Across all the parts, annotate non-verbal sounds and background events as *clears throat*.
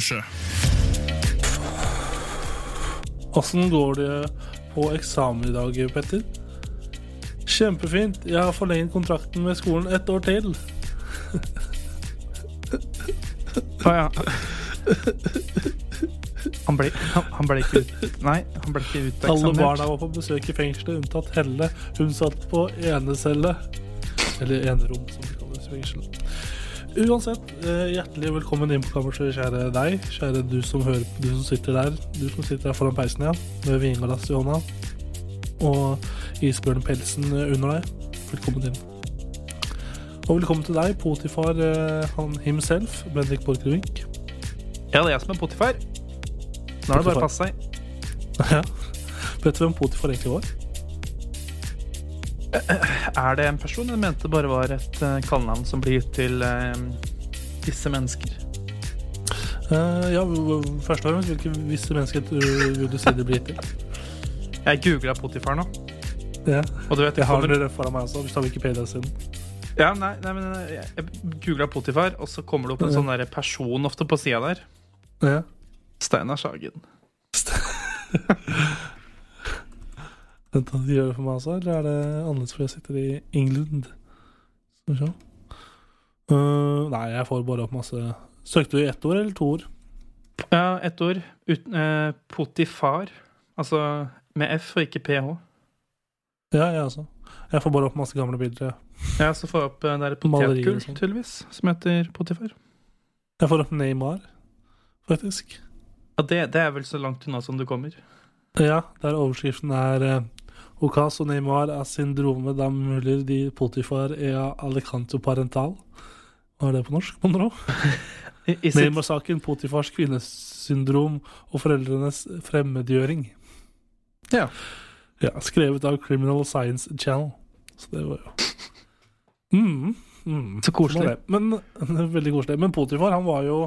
Kammerset. Åssen går det på eksamen i dag, Petter? Kjempefint. Jeg har forlenget kontrakten med skolen ett år til. Å ja. Han ble, han, han ble ikke ut... Nei, han ble ikke Alle barna var på besøk i fengselet, unntatt Helle. Hun satt på enecelle. Eller enerom, som det kalles i fengsel. Uansett, eh, hjertelig velkommen inn på kammerset, kjære deg. Kjære du som hører Du som sitter der. Du som sitter der foran peisen, ja. Med vinglass i hånda. Og isbjørnpelsen under deg. Velkommen inn. Og velkommen til deg, Potifar eh, han himself, Bendik Borchgrevink. Ja, det er jeg som er Potifar. Nå er det bare å passe seg. *laughs* ja. Vet du hvem Potifar egentlig var? Er det en person hun mente bare var et uh, kallenavn som blir gitt til visse disse mennesker? Uh, ja, først og fremst, hvilke visse mennesker du, vil du si det blir til? Jeg googla Potifar nå, Ja. og du vet Jeg har det foran meg også, hvis du har Wikipedia-siden. Ja, nei, nei, men eh, jeg, googla Potifar, og så kommer det opp en Ja. sånn der person ofte på sida der. Ja. Steinar Sagen. *laughs* Vent, de gjør for meg også, eller er det annerledes fordi jeg sitter i England? Skal vi se. Uh, nei, jeg får bare opp masse Søkte du i ett ord eller to ord? Ja, ett ord. Uten, uh, Potifar. Altså med F og ikke PH. Ja, jeg også. Jeg får bare opp masse gamle bilder. jeg. Ja, så får jeg opp uh, det potetgull, tydeligvis, som heter Potifar. Jeg får opp Neymar, faktisk. Ja, det, det er vel så langt unna som du kommer. Ja, der overskriften er eh, Ocaso Neymar er syndromet da muller de Potifar ea alicanto parental. Hva er det på norsk, mon tro? Neymar-saken, Potifars kvinnesyndrom og foreldrenes fremmedgjøring. Ja. Ja, Skrevet av Criminal Science Channel. Så det var jo mm, mm. Så koselig. Men, *laughs* veldig koselig. Men Potifar, han var jo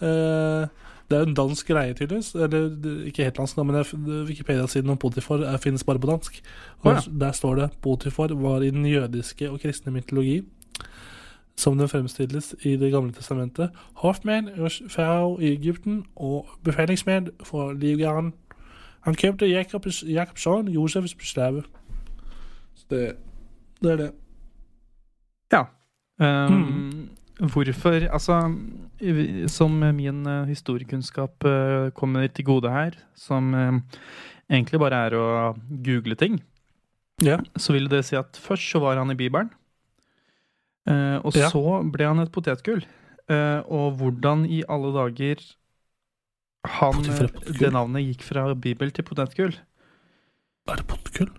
eh, Det er jo en dansk greie, tydeligvis. Eller ikke helt dansk, men Wikipedia-siden om Potifar er- finnes bare på dansk. Og ja. Der står det Potifar var i den jødiske og kristne mytologi som den fremstilles i Det gamle testamentet. Hoffmann hos i Egypten og befalingsmann for livgarden. Han kjøpte Jakobs, Jakobs sønn Josefs slave. Så det, det er det. Ja. Um, Hvorfor Altså, som min eh, historiekunnskap eh, kommer til gode her, som eh, egentlig bare er å google ting, Ja. så vil det si at først så var han i Bibelen, og Ja. så ble han et potetgull. Og hvordan i alle dager han? Det navnet gikk fra Bibel til potetgull. Er det potetgull?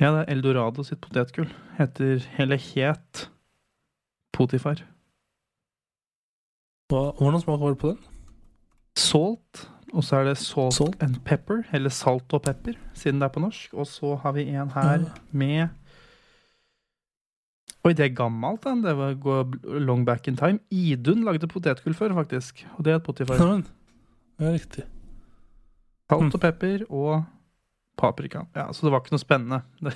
Ja, det er Eldorado sitt potetgull. Heter Eller het Potifar. Hva, hvordan smaker det på den? Salt, og så er det salt, Salt? and pepper, eller salt og pepper, siden det er på norsk. Og så har vi en her Ja. med Oi, det er gammelt, den. Det var gå long back in time. Idun lagde potetgull før, faktisk. Og det er et Potifar. Ja, riktig. Salt og pepper og paprika. Ja, Så det var ikke noe spennende. *laughs* Det,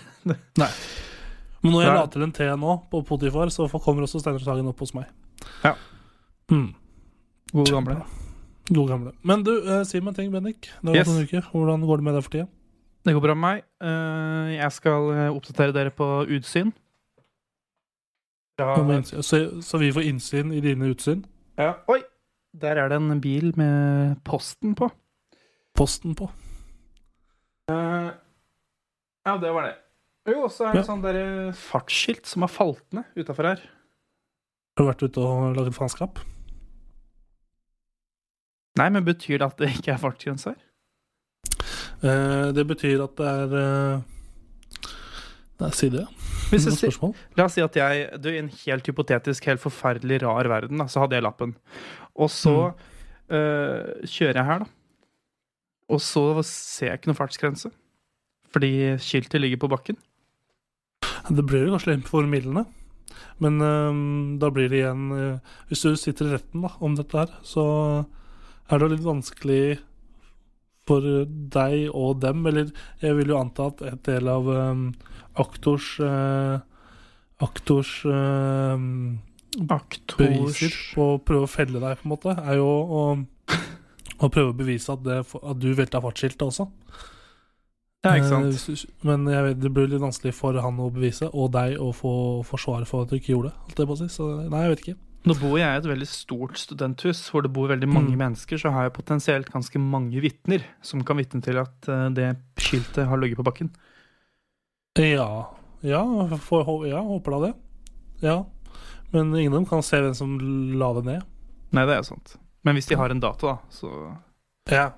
Men når jeg Nei. la til en T nå på Potifar, så kommer også Steinar Sagen opp hos meg. Ja. Mm. Gode gamle. God gamle. Men du, eh, si meg en ting, Bendik. Det har Yes. gått en uke. Hvordan går det med deg for tida? Det går bra med meg. Uh, Jeg skal eh, oppdatere dere på utsyn. Fra Så, så vi får innsyn i dine utsyn? Ja. Oi! Der er det en bil med posten på. Posten på? Uh, ja, det var det. Jo, og så er det Ja. sånn der fartsskilt som har falt ned utafor her. Har du vært ute og laget faenskap? Nei, men betyr det at det ikke er fartsgrense her? Eh, det betyr at det er eh, Nei, si det. Hvis jeg, La oss si at jeg du, I en helt hypotetisk, helt forferdelig rar verden, da, så hadde jeg lappen. Og så øh, kjører jeg her, da. Og så ser jeg ikke noe fartsgrense. Fordi skiltet ligger på bakken. Det blir jo kanskje litt for midlene. Men øhm, da blir det igjen øh, Hvis du sitter i retten da, om dette her, så er det litt vanskelig for deg og dem, eller jeg vil jo anta at et del av um, aktors uh, Aktors øhm, beviser på å prøve å felle deg, på en måte, er jo å, å prøve å bevise at, det, at du velta fartsskiltet også. Ja, ikke sant? Uh, Men jeg vet, det blir litt vanskelig for han å bevise, og deg å få forsvare for at du ikke gjorde det. Holdt jeg på å si. Så nei, jeg vet ikke. Nå bor jeg i et veldig stort studenthus hvor det bor veldig mange Mm. mennesker. Så har jeg potensielt ganske mange vitner som kan vitne til at øh, det skiltet har ligget på bakken. Ja, ja, for, ja håper da det. Ja. Men ingen av dem kan se hvem som la det ned. Nei, det er sant. Men hvis de har en dato, da, så Ja.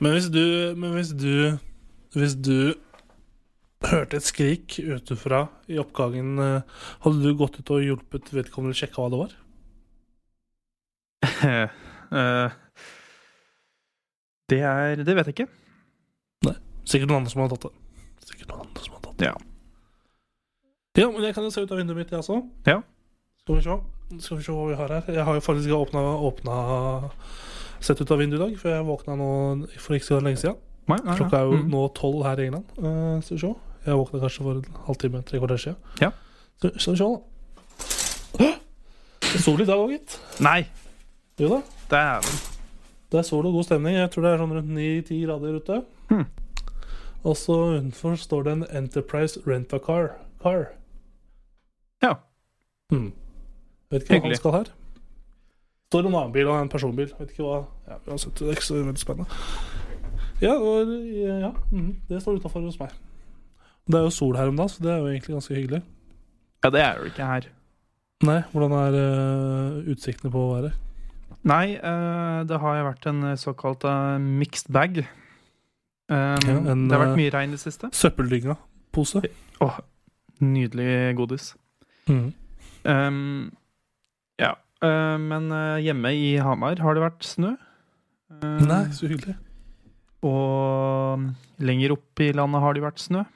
Men hvis du Men hvis du Hvis du hørte et skrik utenfra i oppgangen, eh, hadde du gått ut og hjulpet vedkommende å sjekke hva det var? *laughs* Eh, Det er Det vet jeg ikke. Nei. Sikkert noen andre som har tatt det. Sikkert noen andre som har tatt det. Ja. Ja, men jeg kan jo se ut av vinduet mitt, jeg også. Ja. Skal vi se. Skal vi se hva vi har her. Jeg har jo faktisk åpna, åpna Sett ut av vinduet i dag, for jeg våkna nå for ikke så lenge siden. Nei, nei, Klokka er jo Mm. nå tolv her i England. Uh, skal vi se. Jeg våkna kanskje for en halvtime, tre kvarter siden. Ja. Så, vi se, da. Det er sol i dag òg, gitt. Nei, Jo da. dæven. Det er sol og god stemning. Jeg tror det er sånn rundt 9-10 grader ute. Hmm. Og så utenfor står det en Enterprise Rent-A-Car. Car. Ja. Hmm. Vet ikke hva han skal her. Står en annen bil og en personbil. Vet ikke hva ja, uansett, Det er ikke så veldig spennende. Ja, og, ja mm, det står utafor hos meg. Det er jo sol her om dagen, så det er jo egentlig ganske hyggelig. Ja, det er jo ikke her. Nei, hvordan er uh, utsiktene på været? Nei, uh, det har jo vært en eh, såkalt uh, mixed bag. Um, Ja, en, det har vært mye regn i det siste. Søppeldynga-pose. Åh, nydelig godis. Mm. Um, ja. men hjemme i Hamar har det vært snø. Um, Nei, så hyggelig. Og lenger opp i landet har det vært snø.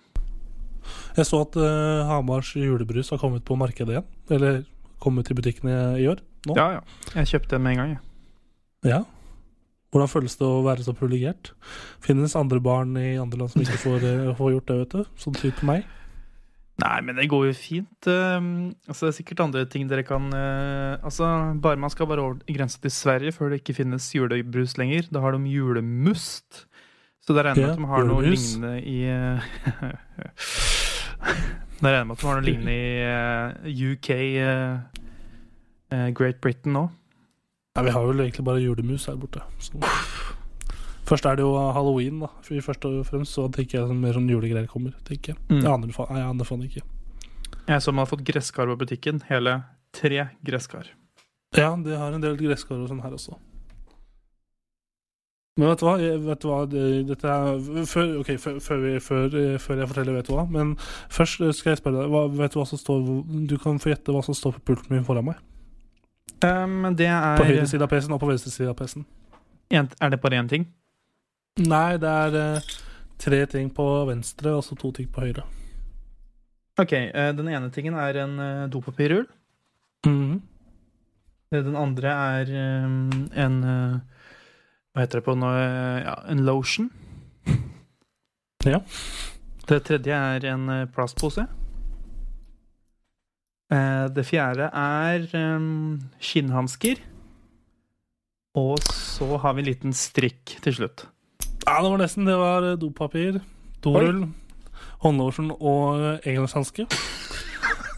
Jeg så at uh, Hamars julebrus har kommet på markedet igjen. Eller kommet til butikkene i år. Nå. Ja, ja. Jeg kjøpte den med en gang, jeg. Ja. Hvordan føles det å være så privilegert? Finnes andre barn i andre land som ikke får, eh, *laughs* får gjort det, vet du? Sånn type meg. Nei, men det går jo fint. Um, altså, det er sikkert andre ting dere kan uh, Altså, bare man skal bare over grensa til Sverige før det ikke finnes julebrus lenger. Da har de julemust. Så det regner jeg *laughs* med at de har noe lignende i Det regner jeg med at de har noe lignende i UK, uh, uh, Great Britain nå. Nei, vi har vel egentlig bare julemus her borte. Så. Først er det jo halloween, da. For først og fremst så tenker jeg mer sånn julegreier kommer. tenker Jeg Mm. Jeg aner faen, jeg aner faen ikke. Jeg som har fått gresskar på butikken. Hele tre gresskar. Ja, de har en del gresskar og sånn her også. Men vet du hva? Vet du hva? Dette er før, Ok, før, før, eh, før jeg forteller vet du hva. Men først eh, skal jeg spørre deg. Hva, vet du hva som står Du kan få gjette hva som står på pulten min foran meg. Um, det På høyre er side av PC-en og på venstre side av PC-en. Er det bare én ting? Nei, det er eh, tre ting på venstre og så to ting på høyre. Ok, Den ene tingen er en dopapirrull. Mm. Den andre er um, en Hva heter det på nå? Ja, en lotion. *laughs* Ja. Det tredje er en eh, plastpose. Eh, Det fjerde er um, skinnhansker. Og så har vi en liten strikk til slutt. Ja, det var nesten. Det var eh, dopapir, dorull, håndlotion og engangshanske.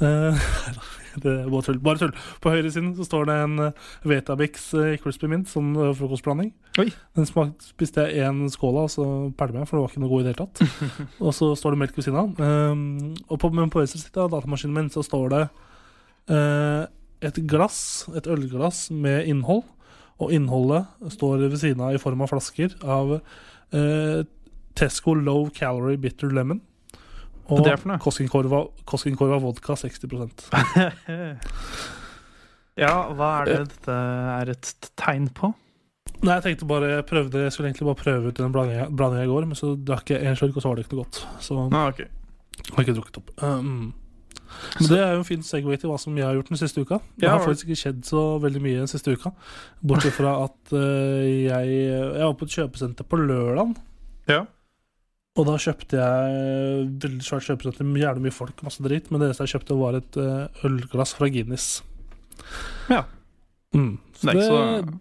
*laughs* *laughs* Det var tull. Bare tull. På høyresiden så står det en eh, Vetabix eh, Crispy Mint som eh, frokostblanding. Oi. Den smak, spiste jeg én skål av, og så pælma jeg, for det var ikke noe god i det hele tatt. *laughs* og så står det melk ved siden av. Um, og på, men på venstre side av datamaskinen min så står det uh, et glass, et ølglass med innhold. Og innholdet står ved siden av i form av flasker av uh, Tesco Low Calorie Bitter Lemon. Og? Koskenkorva, Koskenkorva vodka 60% *laughs* Ja, hva er det dette er et tegn på? Nei, jeg tenkte bare Jeg prøvde Jeg skulle egentlig bare prøve ut den blandinga i går, men så drakk jeg en slurk, og så var det ikke noe godt. Så Ah, ok. har ikke drukket opp. Um, men det er jo en fin segway til hva som jeg har gjort den siste uka. Det har faktisk ikke skjedd så veldig mye den siste uka. Bortsett fra at uh, jeg Jeg var på et kjøpesenter på lørdag. Ja. Og da kjøpte jeg veldig svært kjøpesenter med jævlig mye folk, masse dritt. Men det eneste jeg kjøpte, var et eh, ølglass fra Guinness. Ja. Mm. Så Det er ikke så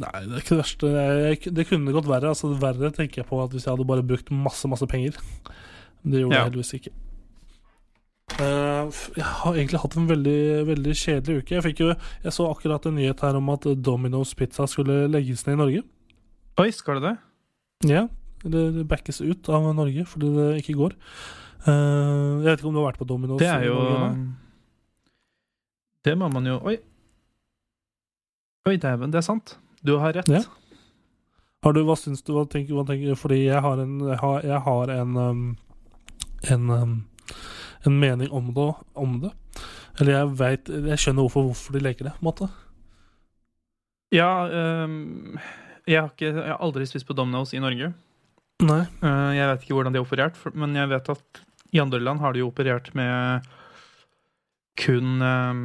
Nei, det er ikke det verste. Jeg, det kunne gått verre. Altså, verre tenker jeg på at hvis jeg hadde bare brukt masse, masse penger. Det gjorde Ja. jeg heldigvis ikke. Uh, jeg har egentlig hatt en veldig, veldig kjedelig uke. Jeg, jo, jeg så akkurat en nyhet her om at Domino's Pizza skulle legges ned i Norge. Oi, skal det det? Ja, det, backes ut av Norge fordi det ikke går. Uh, jeg vet ikke om du har vært på Domino's Det er jo Norge. Det må man jo Oi. Oi, dæven, det er sant. Du har rett. Ja. Har du, hva syns du? Hva tenker, hva tenker, fordi jeg har en, jeg har, jeg har en, um, en, um, en mening om det, om det. Eller jeg vet, jeg skjønner hvorfor, hvorfor de leker det, på en måte. Ja, um, jeg, har ikke, jeg har aldri spist på Domino's i Norge. Nei. Eh, jeg vet ikke hvordan de har operert, men jeg vet at i andre land har de jo operert med kun um,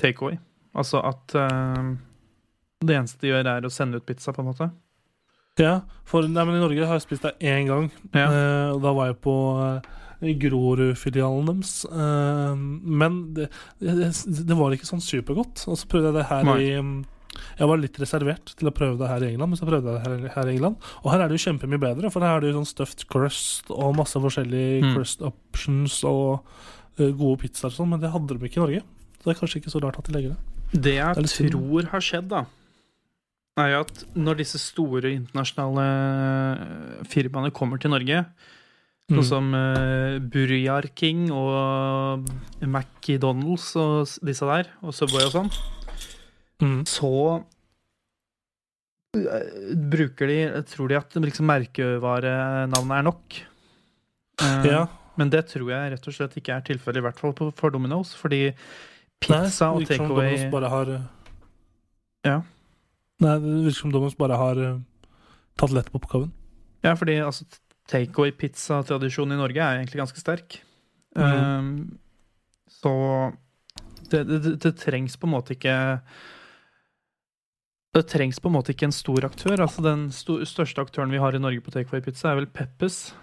takeaway. Altså at ehm, det eneste de gjør, er å sende ut pizza, på en måte. Ja, for nei, men i Norge har jeg spist det én gang. Ja. Eh, og da var jeg på eh, Grorud-filialen deres. Men det, det, det var ikke sånn supergodt. Og så prøvde jeg det her Nei. i um, Jeg var litt reservert til å prøve det her i England, men så prøvde jeg det her, her i England. Og her er det jo kjempemye bedre, for her er det jo sånn stuffed crust og masse forskjellige Mm. crust options og uh, gode pizzaer og sånn, men det hadde de ikke i Norge. Så det er kanskje ikke så rart at de legger det. Det jeg det tror har skjedd, da, er jo at når disse store internasjonale firmaene kommer til Norge, Mm. sånn som uh, Burjar King og McDonald's og disse der, og Subway og sånn, Mm. så eh, bruker de Tror de at liksom merkevarenavnet er nok. Uh, Ja. Men det tror jeg rett og slett ikke er tilfellet, i hvert fall for Domino's. Fordi pizza Nei, og takeaway bare har eh, Ja. Nei, det virker som Domino's bare har uh, tatt lett på oppgaven. Ja, fordi altså, takeaway-pizza-tradisjonen i Norge er egentlig ganske sterk. Mm. Um, så det, det, det, det trengs på en måte ikke Det trengs på en måte ikke en stor aktør. Altså Den st største aktøren vi har i Norge på takeaway-pizza, er vel Peppes.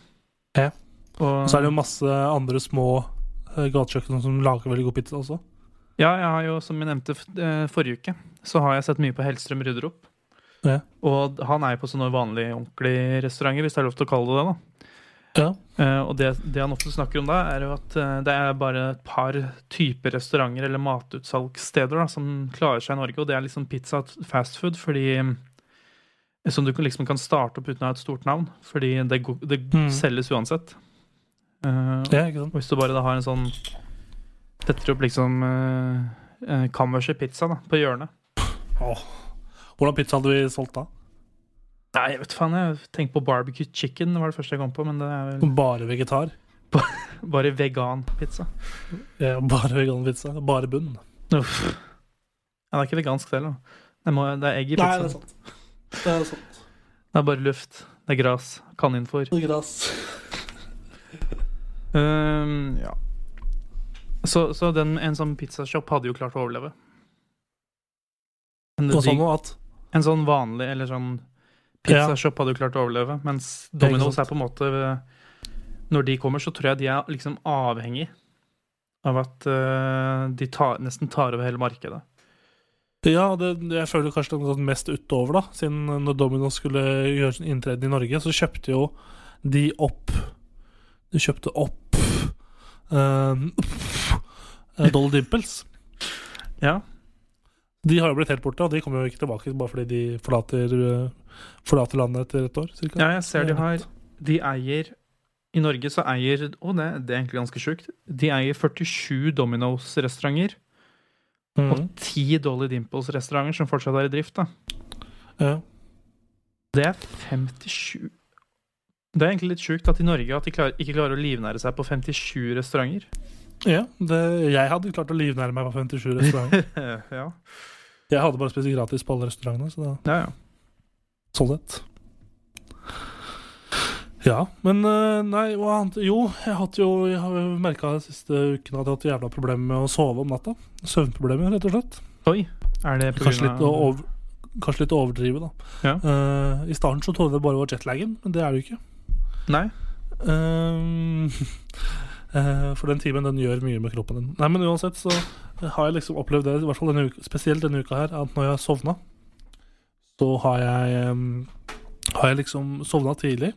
Ja. Og, Og så er det jo masse andre små eh, gatekjøkken som lager veldig god pizza også. Ja, jeg har jo, som jeg nevnte eh, forrige uke, så har jeg sett mye på Hellstrøm rydder opp. Ja. Og han er jo på sånne vanlige, ordentlige restauranter, hvis det er lov til å kalle det det. da. Ja. Uh, og det, det han ofte snakker om da, er jo at uh, det er bare et par typer restauranter eller matutsalgssteder da, som klarer seg i Norge, og det er liksom pizza og fast food, fordi eh, Som du liksom kan starte opp uten å ha et stort navn, fordi det, det Mm. selges uansett. Uh, Ja, ikke sant? og hvis du bare da har en sånn Setter opp liksom uh, kammerset pizza da, på hjørnet. Åh. Hvordan pizza hadde vi solgt da? Nei, jeg vet faen, jeg tenkte på barbecue chicken, det var det første jeg kom på, men det er vel Bare vegetar? *laughs* bare vegan-pizza. Ja, bare veganpizza? Bare bunn? Uff. Ja, det er ikke vegansk selv, da. Det, må, det er egg i pizza. Nei, det er sant. Det er sant. Det er bare luft. Det er gras. Kaninfôr. Det er Gras. Um, ja. Så, så den, en sånn pizzashop hadde jo klart å overleve. At En sånn vanlig eller sånn pizzashop hadde jo klart å overleve, mens Domino's er på en måte Når de kommer, så tror jeg de er liksom avhengig av at eh, de tar, nesten tar over hele markedet. Ja, det, jeg føler kanskje det er mest utover, da. Siden når Domino's skulle gjøre sin inntreden i Norge, så kjøpte jo de opp De kjøpte opp uh, *laughs* Dolly Dimples. Ja. De har jo blitt helt borte, og de kommer jo ikke tilbake bare fordi de forlater, uh, forlater landet etter et år. Cirka. ja, jeg ser de har De eier I Norge så eier Og det, det er egentlig ganske sjukt. De eier 47 Domino's-restauranter og Mhm. 10 Dolly Dimples-restauranter som fortsatt er i drift. da ja. Det er 57 Det er egentlig litt sjukt at i Norge at de klarer, ikke klarer å livnære seg på 57 restauranter. Ja, det, jeg hadde klart å livnære meg på 57 restauranter. *laughs* ja. Jeg hadde bare spist gratis på alle restaurantene, så da, ja, ja. Sånn sett. Ja, men øh, Nei, Jo, jeg, har jo, jeg har merka de siste ukene at jeg har hatt jævla problemer med å sove om natta. Søvnproblemer, rett og slett. Oi. Er det på Kanskje grunn litt å over, kanskje litt å overdrive, da. Ja. Uh, I starten så trodde jeg det bare var jetlagen, men det er det jo ikke. Nei? Uh, *laughs* eh, for den timen den gjør mye med kroppen din. Nei, men uansett så har jeg liksom opplevd det, i hvert fall denne uka, spesielt denne uka her, at når jeg har sovna, så har jeg Har jeg liksom sovna tidlig,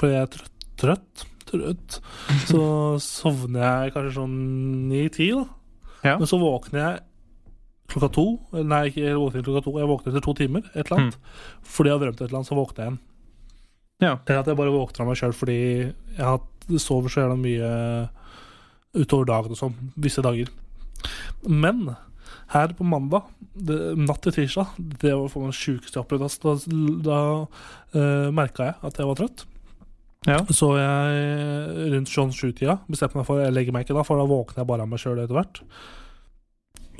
fordi jeg er trøtt. Trøtt. trøtt. *laughs* Så sovner jeg kanskje sånn ni-ti, da. Ja. Men så våkner jeg klokka to. Nei, ikke jeg våkner klokka to. Jeg våkner etter to timer. Et eller annet. Fordi jeg har drømt et eller annet, så våkner jeg igjen. Ja. Eller at jeg bare våkner av meg sjøl fordi jeg har sover så jævla mye utover dagen og sånn visse dager. Men her på mandag, det, natt til tirsdag, det var for meg sjukeste jeg har opplevd. Da, da uh, merka jeg at jeg var trøtt. Ja. Så jeg rundt sånn sju-tida bestemte meg for jeg legger meg ikke da, for da våkner jeg bare av meg sjøl etter hvert.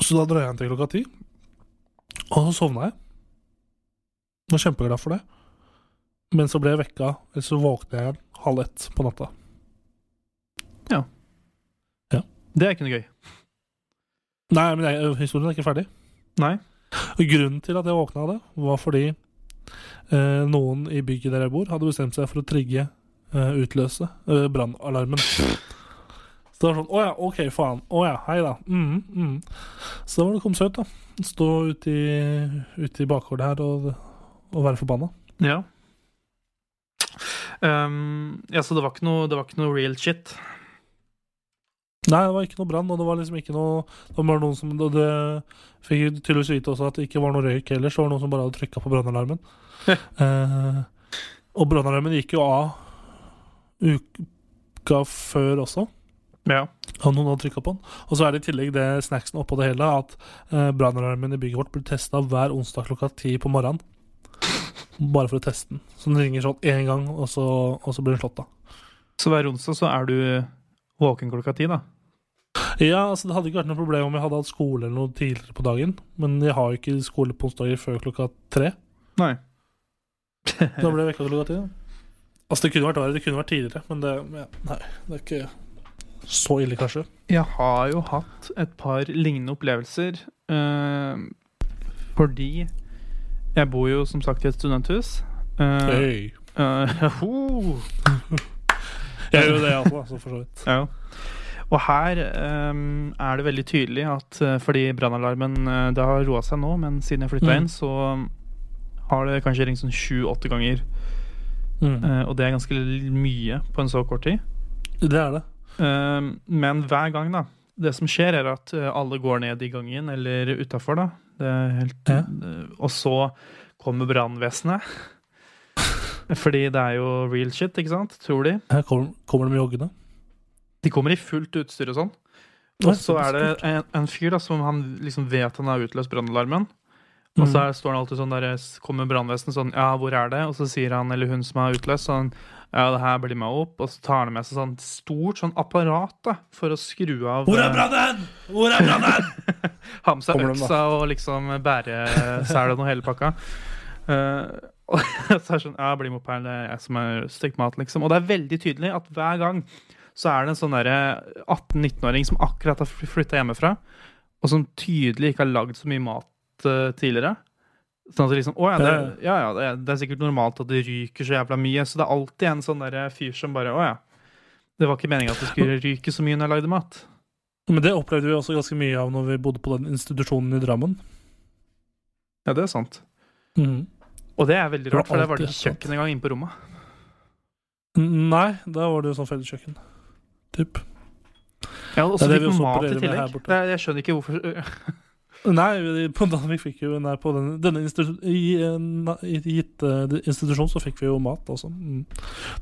Så da drøya jeg til klokka ti, og så sovna jeg. Var kjempeglad for det. Men så ble jeg vekka, eller så våkna jeg halv ett på natta. Ja Det er ikke noe gøy. Nei, men jeg, historien er ikke ferdig. Nei? Og Grunnen til at jeg våkna av det, var fordi eh, noen i bygget der jeg bor, hadde bestemt seg for å trigge, eh, utløse eh, brannalarmen. Så det var sånn Å ja, OK, faen. Å ja, hei da. Mm, mm. Så da var det kommet ut, da. Stå ute i, ute i bakgården her og, og være forbanna. Ja. Um, ja, så det var ikke noe, det var ikke noe real shit? Nei, det var ikke noe brann, og det var liksom ikke noe Det var noen som Det, fikk tydeligvis vite også at det ikke var noe røyk heller, så var det noen som bare hadde trykka på brannalarmen. *laughs* eh, og brannalarmen gikk jo av uka før også. Ja. Og noen hadde trykka på den. Og så er det i tillegg det snacksen oppå det hele, at eh, brannalarmen i bygget vårt blir testa hver onsdag klokka ti på morgenen. Bare for å teste den. Så den ringer sånn én gang, og så, og så blir den slått av. Så hver onsdag så er du våken klokka ti, da? Ja, altså Det hadde ikke vært noe problem om jeg hadde hatt skole eller noe tidligere på dagen, men jeg har jo ikke skole på onsdager før klokka tre. Nei. *laughs* Da ble jeg vekka klokka ti. Altså Det kunne vært verre, det kunne vært tidligere, men det, ja, nei, det er ikke så ille, kanskje. Jeg har jo hatt et par lignende opplevelser. Øh, fordi jeg bor jo som sagt i et studenthus. Uh, Hey. *laughs* ho! *laughs* Jeg gjør jo det, altså, altså, for så vidt. Ja. Og her um, er det veldig tydelig at eh, fordi brannalarmen uh, Det har roa seg nå, men siden jeg flytta Mm. inn, så har det kanskje ringt sånn sju-åtte ganger. Mm. Uh, og det er ganske mye på en så kort tid. Det er det. Uh, men hver gang, da Det som skjer, er at eh, alle går ned i gangen eller utafor, da. Det helt, Ja. uh, og så kommer brannvesenet. Fordi det er jo real shit, ikke sant? Tror de. Her kommer, kommer de joggende. De kommer i fullt utstyr og sånn. Og så er det en, en fyr da som han liksom vet han har utløst brannalarmen. Og så Mm. er, står han alltid sånn der, kommer brannvesenet sånn Ja, hvor er det? Og så sier han eller hun som har utløst sånn Ja, det her blir meg opp. Og så tar han med seg sånn stort sånn apparat da for å skru av Hvor er eh, brannen?! Hvor er brannen?! *laughs* Ha med seg øksa og liksom bære selen og hele pakka. Eh, og *laughs* så er det sånn Ja, bli med opp her, det er jeg som har stekt mat, liksom. Og det er veldig tydelig at hver gang så er det en sånn derre 18-19-åring som akkurat har flytta hjemmefra, og som tydelig ikke har lagd så mye mat uh, tidligere. Sånn at det liksom Å ja, det, ja, ja det, er, det er sikkert normalt at det ryker så jævla mye. Så det er alltid en sånn der fyr som bare Å ja. Det var ikke meninga at det skulle ryke så mye når jeg lagde mat. Men det opplevde vi også ganske mye av når vi bodde på den institusjonen i Drammen. Ja, det er sant. Mhm. Og det er veldig rart, for der var det ikke kjøkken engang inne på rommet. Nei, da var det jo sånn felleskjøkken. Typ. Ja, og så fikk vi mat i tillegg. Nei, jeg skjønner ikke hvorfor *laughs* Nei, på Danvik fikk jo Nei, på denne, denne i i gitt uh, institusjon så fikk vi jo mat altså. Mm.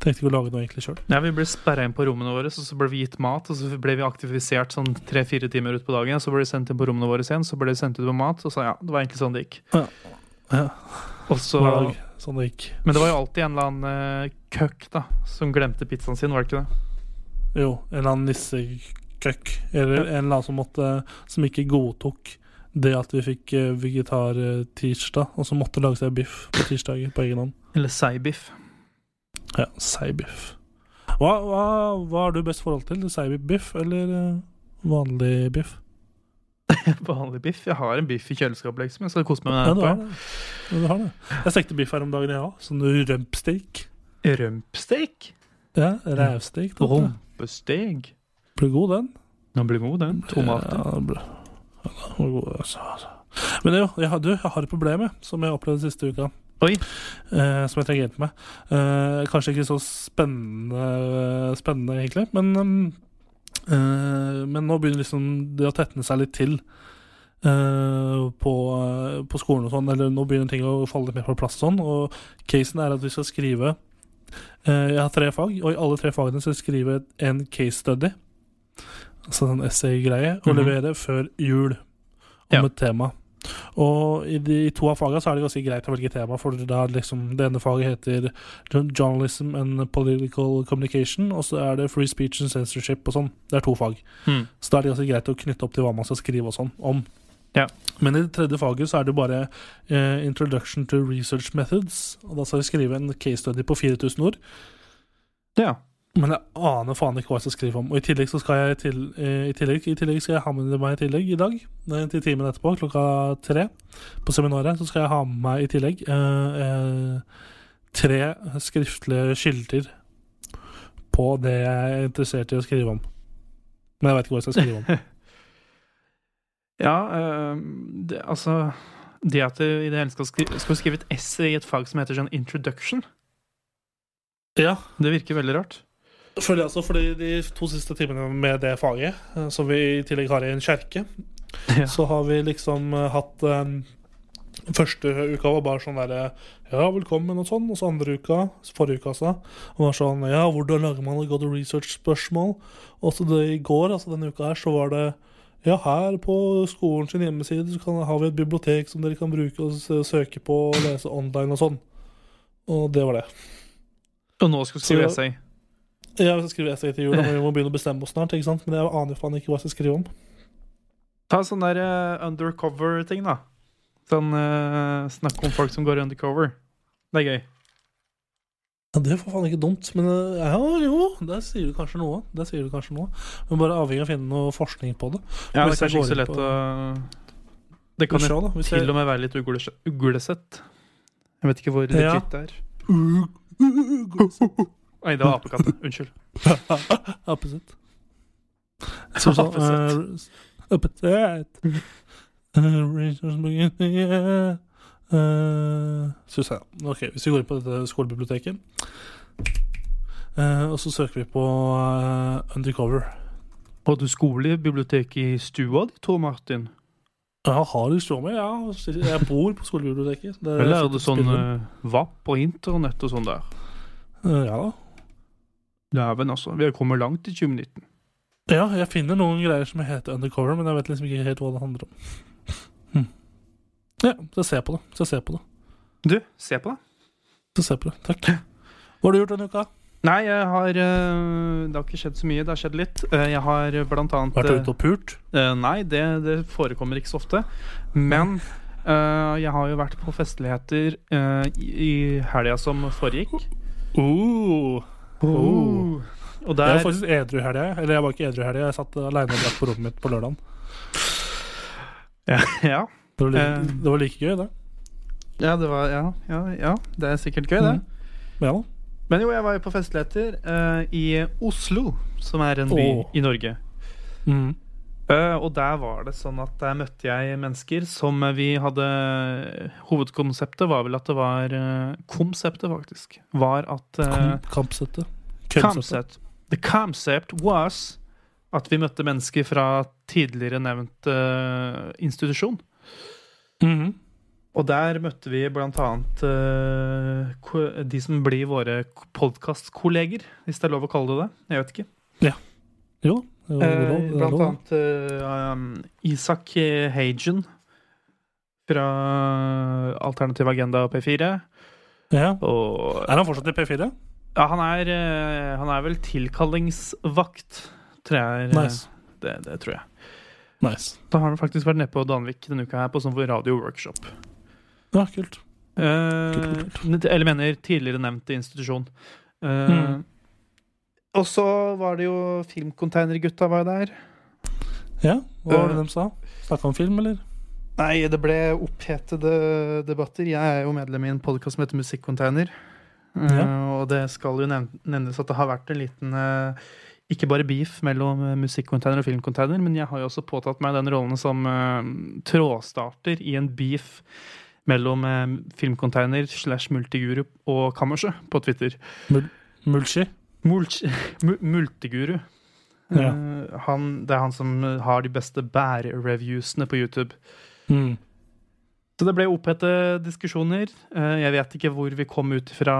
Tenkte ikke å lage noe egentlig sjøl. Ja, Vi ble sperra inn på rommene våre, så, så ble vi gitt mat. Og så ble vi aktivisert sånn tre-fire timer ut på dagen. Så ble vi sendt inn på rommene våre igjen, så ble vi sendt ut på mat. Og så ja, det var egentlig sånn det gikk. Ja. Og så Hver dag. sånn det gikk. Men det var jo alltid en eller annen uh, køkk da, som glemte pizzaen sin, var det ikke det? Jo, en eller annen nissekøkk. Eller en eller annen som, måtte, som ikke godtok det at vi fikk eh, vegetar-tirsdag, og som måtte lage seg biff på tirsdager på egen hånd. Eller seibiff. Ja, seibiff. Hva, hva, hva har du best forhold til? Seibiff eller eh, vanlig biff? *laughs* Vanlig biff? Jeg har en biff i kjøleskapet, liksom. Jeg skal kose meg Ja, med den. Ja, du har det. Jeg stekte biff her om dagen, jeg òg. Sånn rømpsteak. etterpå. Ja, du. Rumpesteak? Blir god, den. Den blir god, den. Tomater. Ja, den blir, ja, den god, altså, altså. Men jo, jeg, har- du, jeg har et problem som jeg har opplevd siste uka. Oi. Eh, som jeg trenger hjelp med. Eh, kanskje ikke så spennende, spennende egentlig, men um, Men nå begynner liksom det å tetne seg litt til eh, på, på skolen og sånn. Eller nå begynner ting å falle litt mer på plass sånn. Og casen er at vi skal skrive eh, Jeg har tre fag, og i alle tre fagene skal jeg skrive en case study. Altså en essay-greie. Og Mhm. levere før jul om Ja. et tema. Og i de i to av fagene så er det ganske greit å velge tema, for det, er liksom, det ene faget heter Journalism and Political Communication, og så er det Free Speech and Censorship og sånn. Det er to fag. Mm. Så da er det ganske greit å knytte opp til hva man skal skrive og sånn om. Ja. Men i det tredje faget så er det bare eh, Introduction to Research Methods, og da skal vi skrive en case study på 4000 ord. Ja. Men jeg aner faen ikke hva jeg skal skrive om. Og i tillegg så skal jeg til, eh, i tillegg, i tillegg skal jeg ha med meg i tillegg i dag, til timen etterpå, klokka tre, på seminaret, så skal jeg ha med meg i tillegg eh, eh, tre skriftlige kilder på det jeg er interessert i å skrive om. Men jeg vet ikke hva jeg skal skrive om. *laughs* Ja, øh, det, altså Det at du i det hele skal, skri skal skrive et essay i et fag som heter sånn introduction, Ja, det virker veldig rart. Føler jeg altså, fordi de to siste timene med det faget, eh, som vi i tillegg har i en kjerke, *laughs* Ja. så har vi liksom eh, hatt um, Første uka var bare sånn derre Ja, velkommen og sånn. Og så andre uka, forrige uka altså, var sånn Ja, hvordan lager man et godt research-spørsmål? Og så det i går, altså denne uka her, så var det ja, her på skolen sin hjemmeside så kan, har vi et bibliotek som dere kan bruke og søke på og lese online og sånn. Og det var det. Og nå skal du skrive Så- essay. Jeg skal skrive essay til jul, og vi må begynne å bestemme oss snart. ikke sant? Men jeg aner faen ikke hva jeg skal skrive om. Ta sånn der uh, undercover-ting, da. Sånn uh, snakk om folk som går undercover. Det er gøy. Ja, Det er for faen ikke dumt, men eh, ja, jo, der sier du kanskje noe. Der sier du kanskje noe. Men bare avhengig av å finne noe forskning på det. Ja, det er kanskje ikke så lett på- å Det kan jo til og med være litt uglesett. Jeg vet ikke hvor Ja. legit det er. Nei, det var apekatten. Unnskyld. *laughs* Så eh, Opposite. Eh, yeah. Eh, Skal vi se. Ok, hvis vi går inn på dette skolebiblioteket, eh, og så søker vi på Undercover. Har du skolebibliotek i stua di, Tor Martin? Ja, har du stua med? Ja, jeg bor på skolebiblioteket. Er Eller er det sånn uh, VAP og internett og sånn der? Ja da. Dæven, altså. Vi har kommet langt i 2019. Ja, jeg finner noen greier som heter Undercover, men jeg vet liksom ikke helt hva det handler om. Hm. Ja, så ser jeg på det. Så ser jeg på det. Du, se på det. Så ser jeg på det. Takk. Hva har du gjort denne uka? Nei, jeg har eh, Det har ikke skjedd så mye. Det har skjedd litt. Eh, jeg har blant annet Vært eh, ute og purt? Eh, nei, det, det forekommer ikke så ofte. Men jeg har jo vært på festligheter i, i helga som foregikk. Uh. Oh. Og Jeg der var faktisk edru i helga. Eller jeg var ikke edru i helga, jeg satt aleine og drakk på rommet mitt på lørdagen. ja, ja. Det var, like, Eh. det var like gøy, det. ja, det var ja, ja, ja, det er sikkert gøy, det. Ja. Men jo, jeg var jo på festligheter uh, i Oslo, som er en by oh. i Norge. Mm. Eh, og der var det sånn at der møtte jeg mennesker som vi hadde Hovedkonseptet var vel at det var eh, Konseptet, faktisk. Var at eh, kampsettet. Køddsettet. The concept was at vi møtte mennesker fra tidligere nevnt uh, institusjon. Mhm. Og der møtte vi blant annet de som blir våre podkastkolleger, hvis det er lov å kalle det det. Jeg vet ikke. Ja. Jo, Eh, lov. Det var blant annet uh, um, Isak Hagen fra Alternativ Agenda P4. Ja. Og Er han fortsatt i P4? ja, han er, eh, han er vel tilkallingsvakt, tror jeg. Nice. Det, det tror jeg. Nice. Da har han faktisk vært nede på Danvik denne uka her på sånn radio-workshop. Ja, kult. Eh, Kult, kult, eller mener tidligere nevnt institusjon. Uh, Mm. Og så var det jo Filmcontainergutta var der. Ja, hva var det uh, de sa? Snakka om film, eller? Nei, det ble opphetede debatter. Jeg er jo medlem i en podkast som heter Musikkcontainer. Ja. Uh, og det skal jo nevnes at det har vært en liten uh, ikke bare beef mellom musikkcontainer og filmcontainer, men jeg har jo også påtatt meg den rollen som uh, trådstarter i en beef mellom uh, filmcontainer slash multiguru og Kammerset på Twitter. Mulchi? Mulch, *laughs* mu- multiguru. Ja. Eh, han, det er han som har de beste bærreviewsene på YouTube. Mm. Så det ble opphete diskusjoner. Eh, Jeg vet ikke hvor vi kom ut fra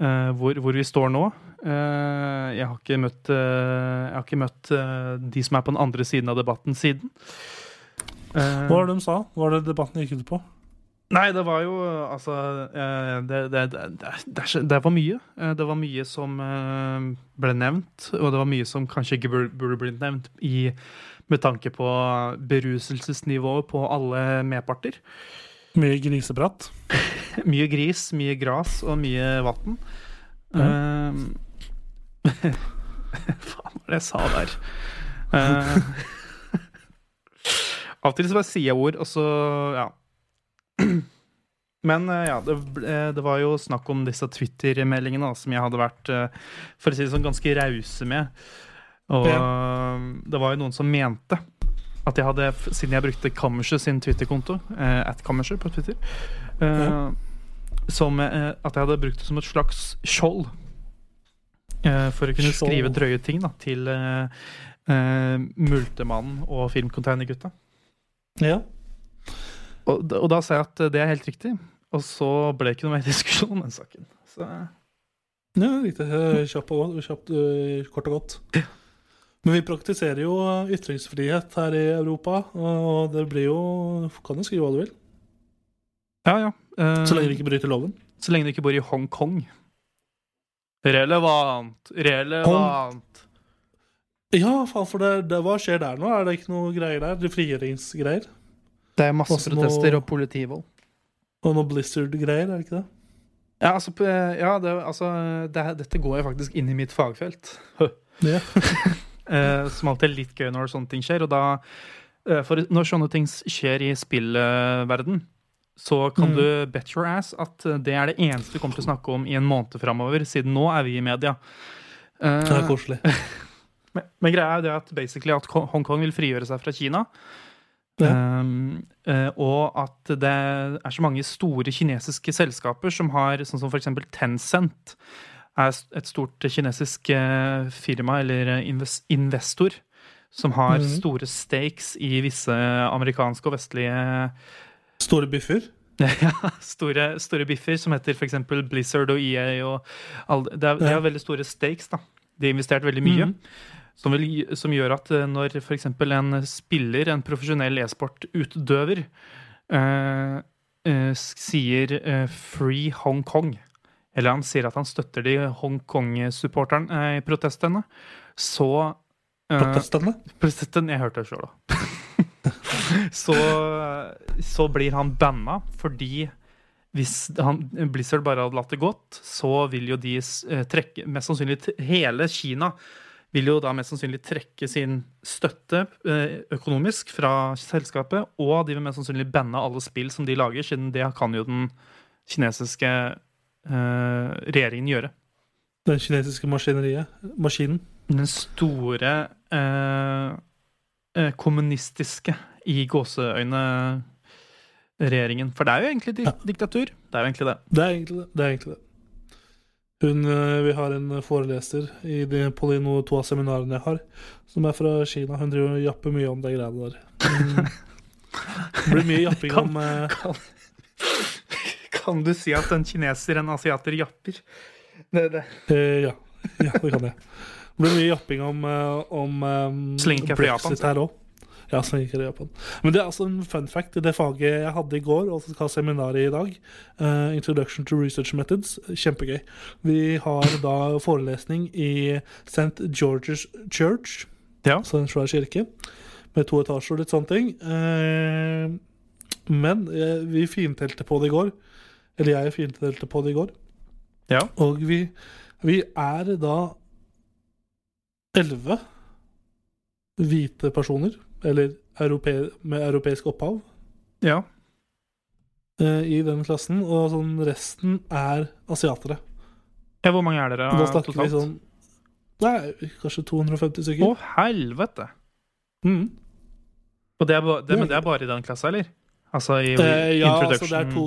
eh, hvor, hvor vi står nå. Eh, Jeg har ikke møtt, eh, har ikke møtt eh, de som er på den andre siden av debatten siden. Eh, Hva var det de sa? Hva var det debatten gikk ut på? Nei, det var jo altså eh, Det, det, det, det, var mye. Eh, Det var mye som eh, ble nevnt, og det var mye som kanskje ikke burde, blitt nevnt i, med tanke på beruselsesnivået på alle medparter. Mye griseprat? *laughs* Mye gris, mye gras og mye vann. Ehm, *laughs* Faen, hva var det jeg sa der? Uh, *laughs* av og til så bare sier jeg ord, og så ja. *clears throat* Men eh, ja, det, det var jo snakk om disse Twitter-meldingene som jeg hadde vært eh, for å si det sånn, ganske rause med. Og det var jo noen som mente at jeg hadde, siden jeg brukte Kammerset sin Twitter-konto, eh, at Kammerset på Twitter, eh, Ja. som, eh, at jeg hadde brukt det som et slags skjold. Eh, for å kunne Skjold. skrive drøye ting da, til eh, eh, Multemannen og Filmcontainergutta. Ja. Og, og da sa jeg at det er helt riktig. Og så ble det ikke noe mer *laughs* diskusjon om den saken. Så Ja, riktig. Eh, Kjapt og kjapt, eh, kort og godt. Men vi praktiserer jo ytringsfrihet her i Europa, og det blir jo Kan jo skrive hva du vil, ja, ja. Uh, så lenge du ikke bryter loven. så lenge du ikke bor i Hongkong. Relevant. Relevant. Ja, faen, for det, det, hva skjer der nå? Er det ikke noe greier der? Frigjøringsgreier? Det er masse Også protester noe- og politivold. Og noe Blizzard-greier, er det ikke det? Ja, altså, ja det, altså det, Dette går jo faktisk inn i mitt fagfelt. Ja. *laughs* Eh, som alltid er litt gøy når sånne ting skjer. Og da, eh, for når sånne ting skjer i spillverden, så kan Mm. du bet your ass at eh, det er det eneste du kommer til å snakke om i en måned framover, siden nå er vi i media. Eh, Det er koselig. *laughs* men, men greia er jo det at basically at Hongkong vil frigjøre seg fra Kina. Um, og at det er så mange store kinesiske selskaper som har, sånn som eksempel Tencent, er et stort kinesisk eh, firma eller eh, investor som har Mhm. store stakes i visse amerikanske og vestlige Store biffer. *laughs* ja, store, store biffer som heter f.eks. Blizzard og EA. Og alle, det er, de det, har veldig store stakes. da. De har investert veldig mye. Mhm. Som, vil, som gjør at eh, når f.eks. en spiller, en profesjonell e-sportutøver, eh, eh, sier eh, 'Free Hong Kong', eller han sier at han støtter de Hongkong-supporterne eh, i protestene, så eh, Protestene. Protesten, jeg hørte det sjøl, da. *laughs* så, så blir han banna fordi hvis han, Blizzard bare hadde latt det gått, så vil jo de trekke Mest sannsynlig hele Kina vil jo da mest sannsynlig trekke sin støtte eh, økonomisk fra selskapet, og de vil mest sannsynlig banne alle spill som de lager, siden det kan jo den kinesiske eh, regjeringen gjøre. Den kinesiske maskineriet. Maskinen. Den store eh, eh, kommunistiske i gåseøyne regjeringen. For det er jo egentlig di Ja. diktatur. Det er jo egentlig det. Det er egentlig det. det, er egentlig det. Hun, eh, vi har en foreleser i de, på de noe, to av seminarene jeg har, som er fra Kina. Hun driver og japper mye om de greiene der. *laughs* Mm. Det blir mye japping Kan- om eh, Kan, kan du si at en kineser, en asiater, japper? Det, det. eh, ja. ja, det kan jeg. Det blir mye japping om, eh, om eh, Slinker lenge er fra Japan, her òg. Ja, så gikk jeg Japan. Men det er altså en fun fact i det faget jeg hadde i går, og som skal ha seminar i i dag. uh, Introduction to Research Methods. Kjempegøy. Vi har da forelesning i St. George's Church, Ja. så en svær kirke, med to etasjer og litt sånne ting. Uh, Men uh, vi fintelte på det i går. Eller jeg fintelte på det i går. Ja. Og vi, vi er da elleve hvite personer, eller europe, med europeisk opphav, ja. eh, i den klassen. Og sånn resten er asiatere. Ja, Hvor mange er dere Og da snakker vi sånn Nei, kanskje 250 Å, stykker. helvete! Mm. Og det er, det, men det er bare i den klassa, eller? Altså i Eh, ja, altså det er to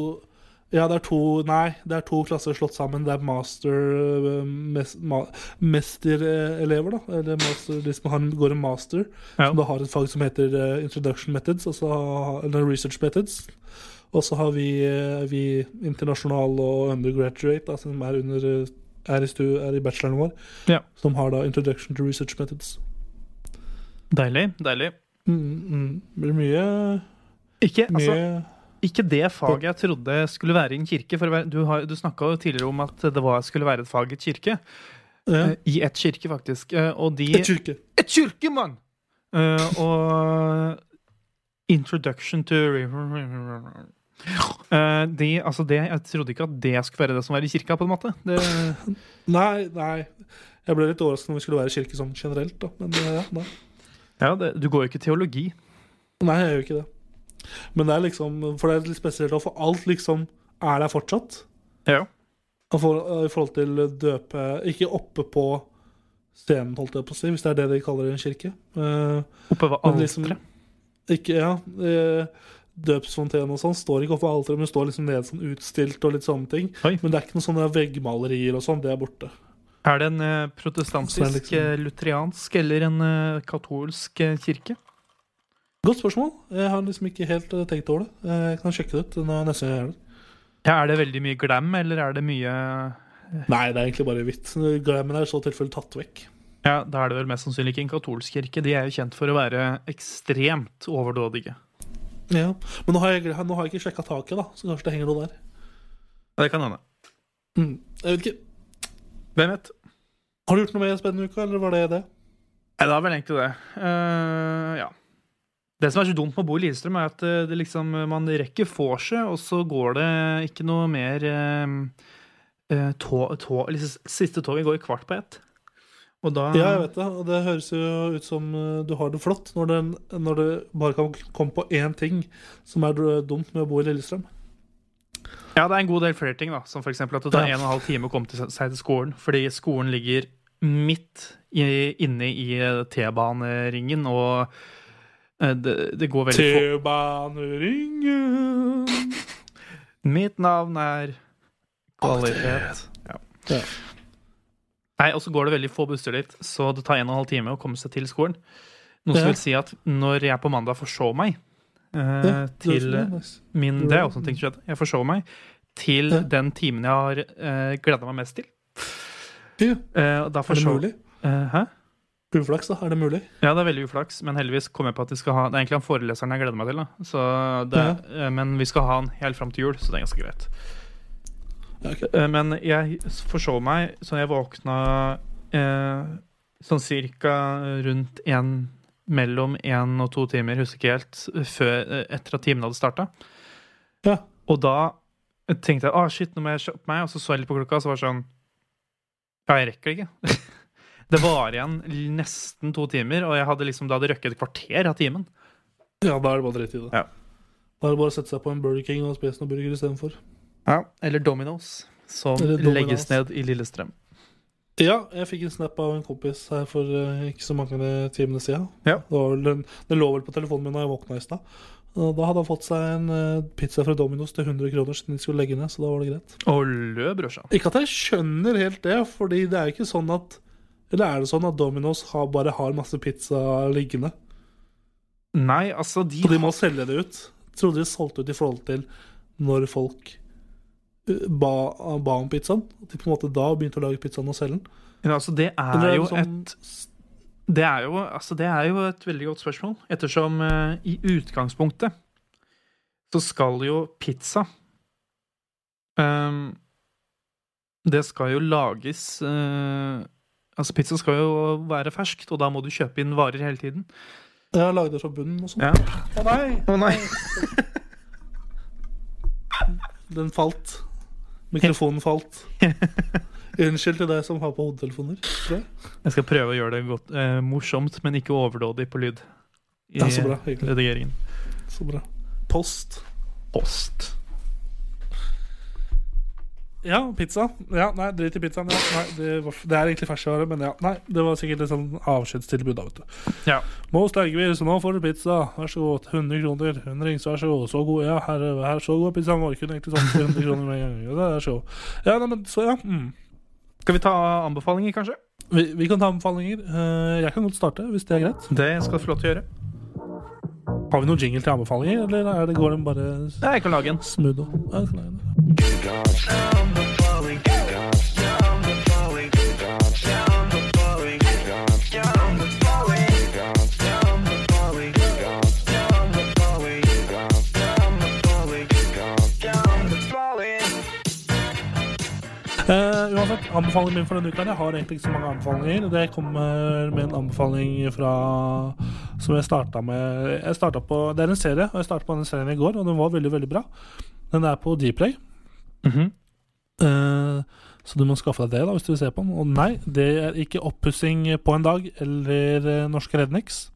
ja, det er to Nei, det er to klasser slått sammen. Det er master eh, mes, ma, Mesterelever, da. Eller master, de som har, går en master. Ja. Som da har et fag som heter eh, Introduction Methods, altså, eller Research Methods. Og så har vi, eh, vi internasjonal og undergraduate, da, som er, under, er, i stu, er i bacheloren vår, Ja. som har da Introduction to Research Methods. Deilig. deilig. Mm, mm. Det blir mye, Ikke, mye altså, ikke det faget jeg trodde skulle være i en kirke. For du har- du snakka jo tidligere om at det var, skulle være et fag i et kirke. ja. Eh, I et kirke, faktisk. Eh, Og de Et kirke! Et kirke, mann! Eh, og Introduction to de, altså det, Jeg trodde ikke at det skulle være det som var i kirka, på en måte. Det, *laughs* Nei, nei. Jeg ble litt overrasket når vi skulle være i kirke sånn generelt, da. Men ja, nei. ja, det, du går jo ikke teologi. nei, jeg gjør ikke det. Men det er liksom For det er litt spesielt, for alt liksom er der fortsatt. Ja. Og For, I forhold til døpe Ikke oppe på scenen, holdt jeg på å si, hvis det er det de kaller en kirke. Eh, Oppe ved alteret? liksom- ikke, ja Døpsfontenen og sånn står ikke oppe på alteret, men står liksom nede sånn utstilt og litt sånne ting. Oi. Men det er ikke noen sånne veggmalerier og sånn. Det er borte. Er det en eh, protestantisk, liksom- eh, lutheriansk eller en eh, katolsk eh, kirke? Godt spørsmål. Jeg har liksom ikke helt eh, tenkt over det. Eh, Jeg kan sjekke det ut når neste gang jeg gjør det. Ja, er det veldig mye glam, eller er det mye Nei, det er egentlig bare hvitt. Glammen er i så tilfelle tatt vekk. Ja, da er det vel mest sannsynlig ikke en katolsk kirke. De er jo kjent for å være ekstremt overdådige. Ja. Men nå har jeg, nå har jeg ikke sjekka taket, da, så kanskje det henger noe der. Ja, Det kan hende. Mm. Jeg vet ikke. Hvem vet? Har du gjort noe mer spennende uka, eller var det det? Nei, det var vel egentlig det. Uh, ja. Det som er så dumt med å bo i Lillestrøm, er at eh, det liksom, man rekker vorset, og så går det ikke noe mer eh, tå, tå, eller Siste toget går i kvart på ett. Og da Ja, jeg vet det. Og det høres jo ut som eh, du har det flott når, den, når det bare kan komme på én ting som er dumt med å bo i Lillestrøm. Ja, det er en god del flere ting, da. Som f.eks. at det tar Ja. en og en halv time å komme til seg til skolen. Fordi skolen ligger midt i, inne i eh, T-baneringen, og eh, det, det går veldig få T-baneringen *laughs* Mitt navn er kvalitet. Ja. Ja. Nei, og så går det veldig få busser dit, så det tar en og en halv time å komme seg til skolen. Noe som vil si at når jeg på mandag forsov meg eh, Ja, til min Det er også en ting som skjedde. Jeg forsov meg til Ja. den timen jeg har eh, gleda meg mest til. Ja. Eh, Er det mulig? Eh, Hæ? Uflaks, da. Er det mulig? Ja, det er veldig uflaks, men heldigvis kom jeg på at de skal ha Det er egentlig han foreleseren jeg gleder meg til, da. Så det, ja. men vi skal ha han helt fram til jul, så det er ganske greit. Ja, ok. Eh, Men jeg forsov meg, så jeg våkna eh, sånn cirka rundt en Mellom én og to timer, husker ikke helt, før, eh, etter at timen hadde starta. Ja. Og da tenkte jeg ah, shit, nå må jeg kjøpe meg, og så så jeg litt på klokka, og så var det sånn Ja, jeg rekker det ikke. *laughs* det var igjen nesten to timer, og jeg hadde liksom, det hadde røkket et kvarter av timen. ja, da er det bare dritt i det. Ja. Da er det bare å sette seg på en Burger King og spise noen burger istedenfor. Ja, Eller Domino's, som Eller Domino's. legges ned i Lillestrøm. Ja, jeg fikk en snap av en kompis her for eh, ikke så mange timene siden. Ja. Det, den lå vel på telefonen min da jeg våkna i stad. Da hadde han fått seg en eh, pizza fra Domino's til 100 kroner siden de skulle legge ned, så da var det greit. Og lø, brorsan. Ikke at jeg skjønner helt det, fordi det er jo ikke sånn at Eller er det sånn at Domino's har, bare har masse pizza liggende? Nei, altså, de Så de må selge det ut? Trodde de solgte ut i forhold til når folk eh, ba, ba om pizzaen? At de på en måte da begynte å lage pizzaen og selge den? Men altså, det er det er jo sånn et Det er, jo, altså det er jo et veldig godt spørsmål, ettersom uh, i utgangspunktet så skal jo pizza um, Det skal jo lages eh, Altså, pizza skal jo være ferskt, og da må du kjøpe inn varer hele tiden. Jeg har lagd det fra bunnen og sånn. Ja. Å nei! Å nei! *laughs* Den falt. Mikrofonen falt. *laughs* Unnskyld til deg som har på hodetelefoner. jeg. Jeg skal prøve å gjøre det godt, eh, morsomt, men ikke overdådig på lyd. I Ja, så bra, redigeringen. Så bra. Post. Post. Ja, pizza. Ja, nei, drit i pizzaen. Ja, nei, det, var, det er egentlig ferskvare, men ja. Nei, det var sikkert et sånn avskjedstilbud, da, vet du. Ja. Må vi, så nå får du pizza. Vær så god. 100 kroner. 100 rings, vær så god. Så god, ja, her, her så god pizza pizzaen vår. Kunne egentlig sånn 100 kroner med en gang. Det er så. Ja, nei, men så, ja. Mm. Skal vi ta anbefalinger, kanskje? Vi, vi kan ta anbefalinger. Eh, jeg kan godt starte, hvis det er greit. Det skal du få lov til å gjøre. Har vi noen jingle til anbefalinger, eller er det, går den bare jeg kan lage en. smooth? og- Ja, det kan lage gjøre. Eh, uansett, anbefalingen min for denne uka Jeg har egentlig ikke så mange anbefalinger. Det kommer med en anbefaling fra Som jeg starta med Jeg startet på, Det er en serie, og jeg starta på den serien i går, og den var veldig, veldig bra. Den er på Dplay. Mhm. Eh, så du må skaffe deg det da hvis du vil se på den. Og nei, det er ikke oppussing på en dag eller Norsk Norske Rednix.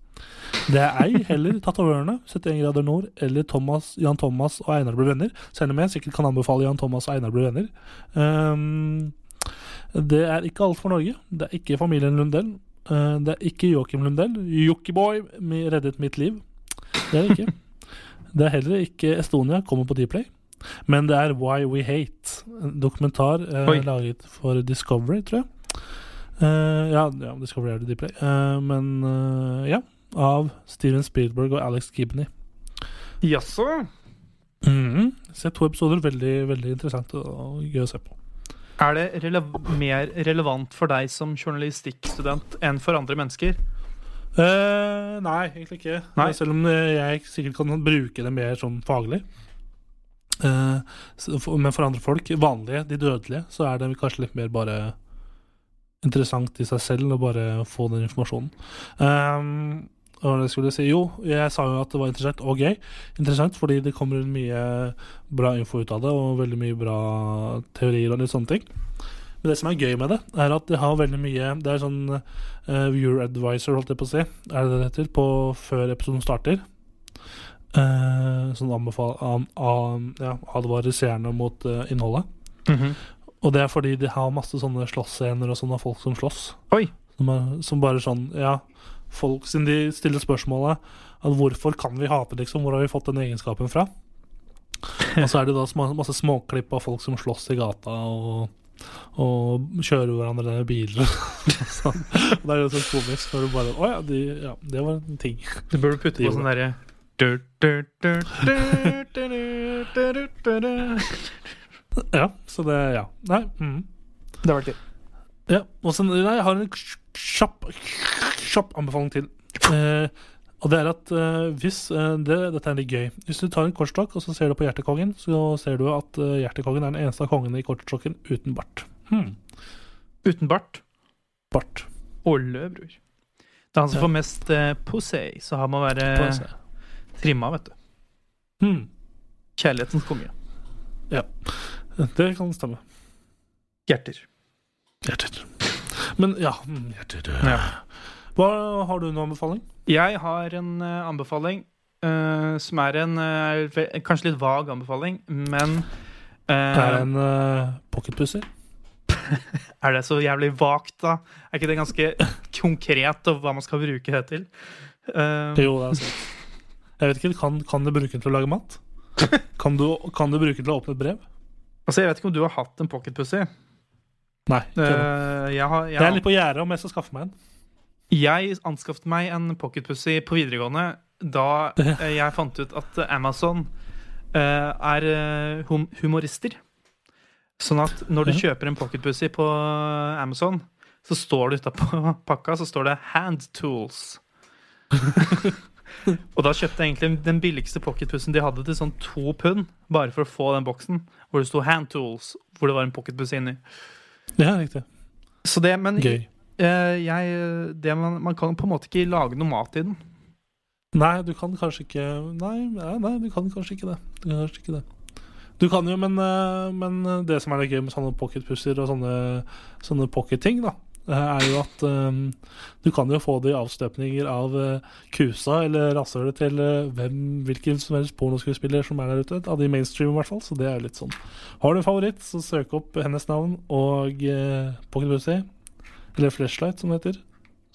Det er ei heller Tatovørene, 71 grader nord, eller Thomas, Jan Thomas og Einar blir venner. Selv om jeg sikkert kan anbefale Jan Thomas og Einar blir venner. Um, det er ikke alt for Norge. Det er ikke familien Lundell. Eh, det er ikke Joakim Lundell. Jockeyboy reddet mitt liv. Det er det ikke. *laughs* Det er heller ikke Estonia, kommer på Dplay. Men det er Why We Hate, en dokumentar eh, laget for Discovery, tror jeg. Eh, ja, ja, Discovery er det Dplay. Eh, men eh, ja, av Steven Spielberg og Alex Gibney. Jaså? Mhm. Se to episoder. Veldig veldig interessant og gøy å se på. Er det rele mer relevant for deg som journalistikkstudent enn for andre mennesker? Uh, nei, egentlig ikke. Nei. Selv om eh, jeg sikkert kan bruke det mer sånn faglig. Uh, men for andre folk, vanlige, de dødelige, så er det kanskje litt mer bare interessant i seg selv å bare få den informasjonen. Um, jeg skulle si? Jo, jeg sa jo at det var interessant og gøy. Interessant fordi det kommer mye bra info ut av det, og veldig mye bra teorier og litt sånne ting. Men det som er gøy med det, er at det har veldig mye Det er sånn uh, viewer advisor, holdt jeg på å si, er det det heter, på før episoden starter. Uh, sånn anbefal, an, an, ja, advarer seerne mot uh, innholdet. Mhm. Og det er fordi de har masse sånne slåssscener og sånn av folk som slåss. Oi. Som, er, som bare sånn Ja, folk siden de stiller spørsmålet at hvorfor kan vi hate, liksom? Hvor har vi fått den egenskapen fra? Og så er det da masse småklipp av folk som slåss i gata og, og kjører hverandre ned i biler. *laughs* Og det er jo sånn komisk når du bare Å ja, de, ja, det var en ting. Du burde putte på sånn derre. *laughs* Ja, så det Ja. Nei. Mm. Det var gøy. Ja, og så, nei, jeg har en kjapp, kjapp anbefaling til. Eh, og det er at eh, hvis eh, det, Dette er litt gøy. Hvis du tar en kortstokk og så ser du på Hjertekongen, så ser du at eh, Hjertekongen er den eneste av kongene i kortstokken uten bart. Hmm. Uten bart. Bart. Olle, bror. Det er han som Ja. får mest eh, pussy, så han må være se. trimma, vet du. Hmm. Kjærlighetens konge. Det kan stemme. Hjerter. Hjerter. Men ja, hjertet. Ja. Hva, har du noen anbefaling? Jeg har en uh, anbefaling uh, som er en uh, kanskje litt vag anbefaling, men Det er en uh, pocketpusser. *laughs* Er det så jævlig vagt, da? Er ikke det ganske konkret og hva man skal bruke det til? Jo, det er sant. Jeg vet ikke, kan, kan du bruke den til å lage mat? Kan du, kan du bruke den til å åpne et brev? altså, jeg vet ikke om du har hatt en pocketpussy. Nei. Uh, jeg, har, Jeg er litt på gjerdet om jeg skal skaffe meg en. jeg anskaffet meg en pocketpussy på videregående da eh, jeg fant ut at Amazon uh, er hum humorister. Sånn at når du Ja. kjøper en pocketpussy på Amazon, så står det utapå *laughs* pakka så står det 'hand tools'. *laughs* og da kjøpte jeg egentlig den billigste pocketpussen de hadde, til sånn to pund. Bare for å få den boksen hvor det sto 'hand tools', hvor det var en pocketpuss inni. Ja, riktig. Så det, men Gøy. eh, jeg, det man, man kan på en måte ikke lage noe mat i den. Nei, du kan kanskje ikke Nei, nei, nei du kan kanskje ikke det. Du kan kanskje ikke det. Du kan jo, men, eh, men det som er litt gøy med sånne pocketpusser og sånne, sånne pocketting, da, er jo at um, du kan jo få det i avstøpninger av uh, kusa eller rasshølet til uh, hvem, hvilken som helst pornoskuespiller som er der ute. Av de mainstream, i hvert fall. Så det er jo litt sånn. Har du en favoritt, så søk opp hennes navn og uh, pocketpussy, eller flashlight, som det heter.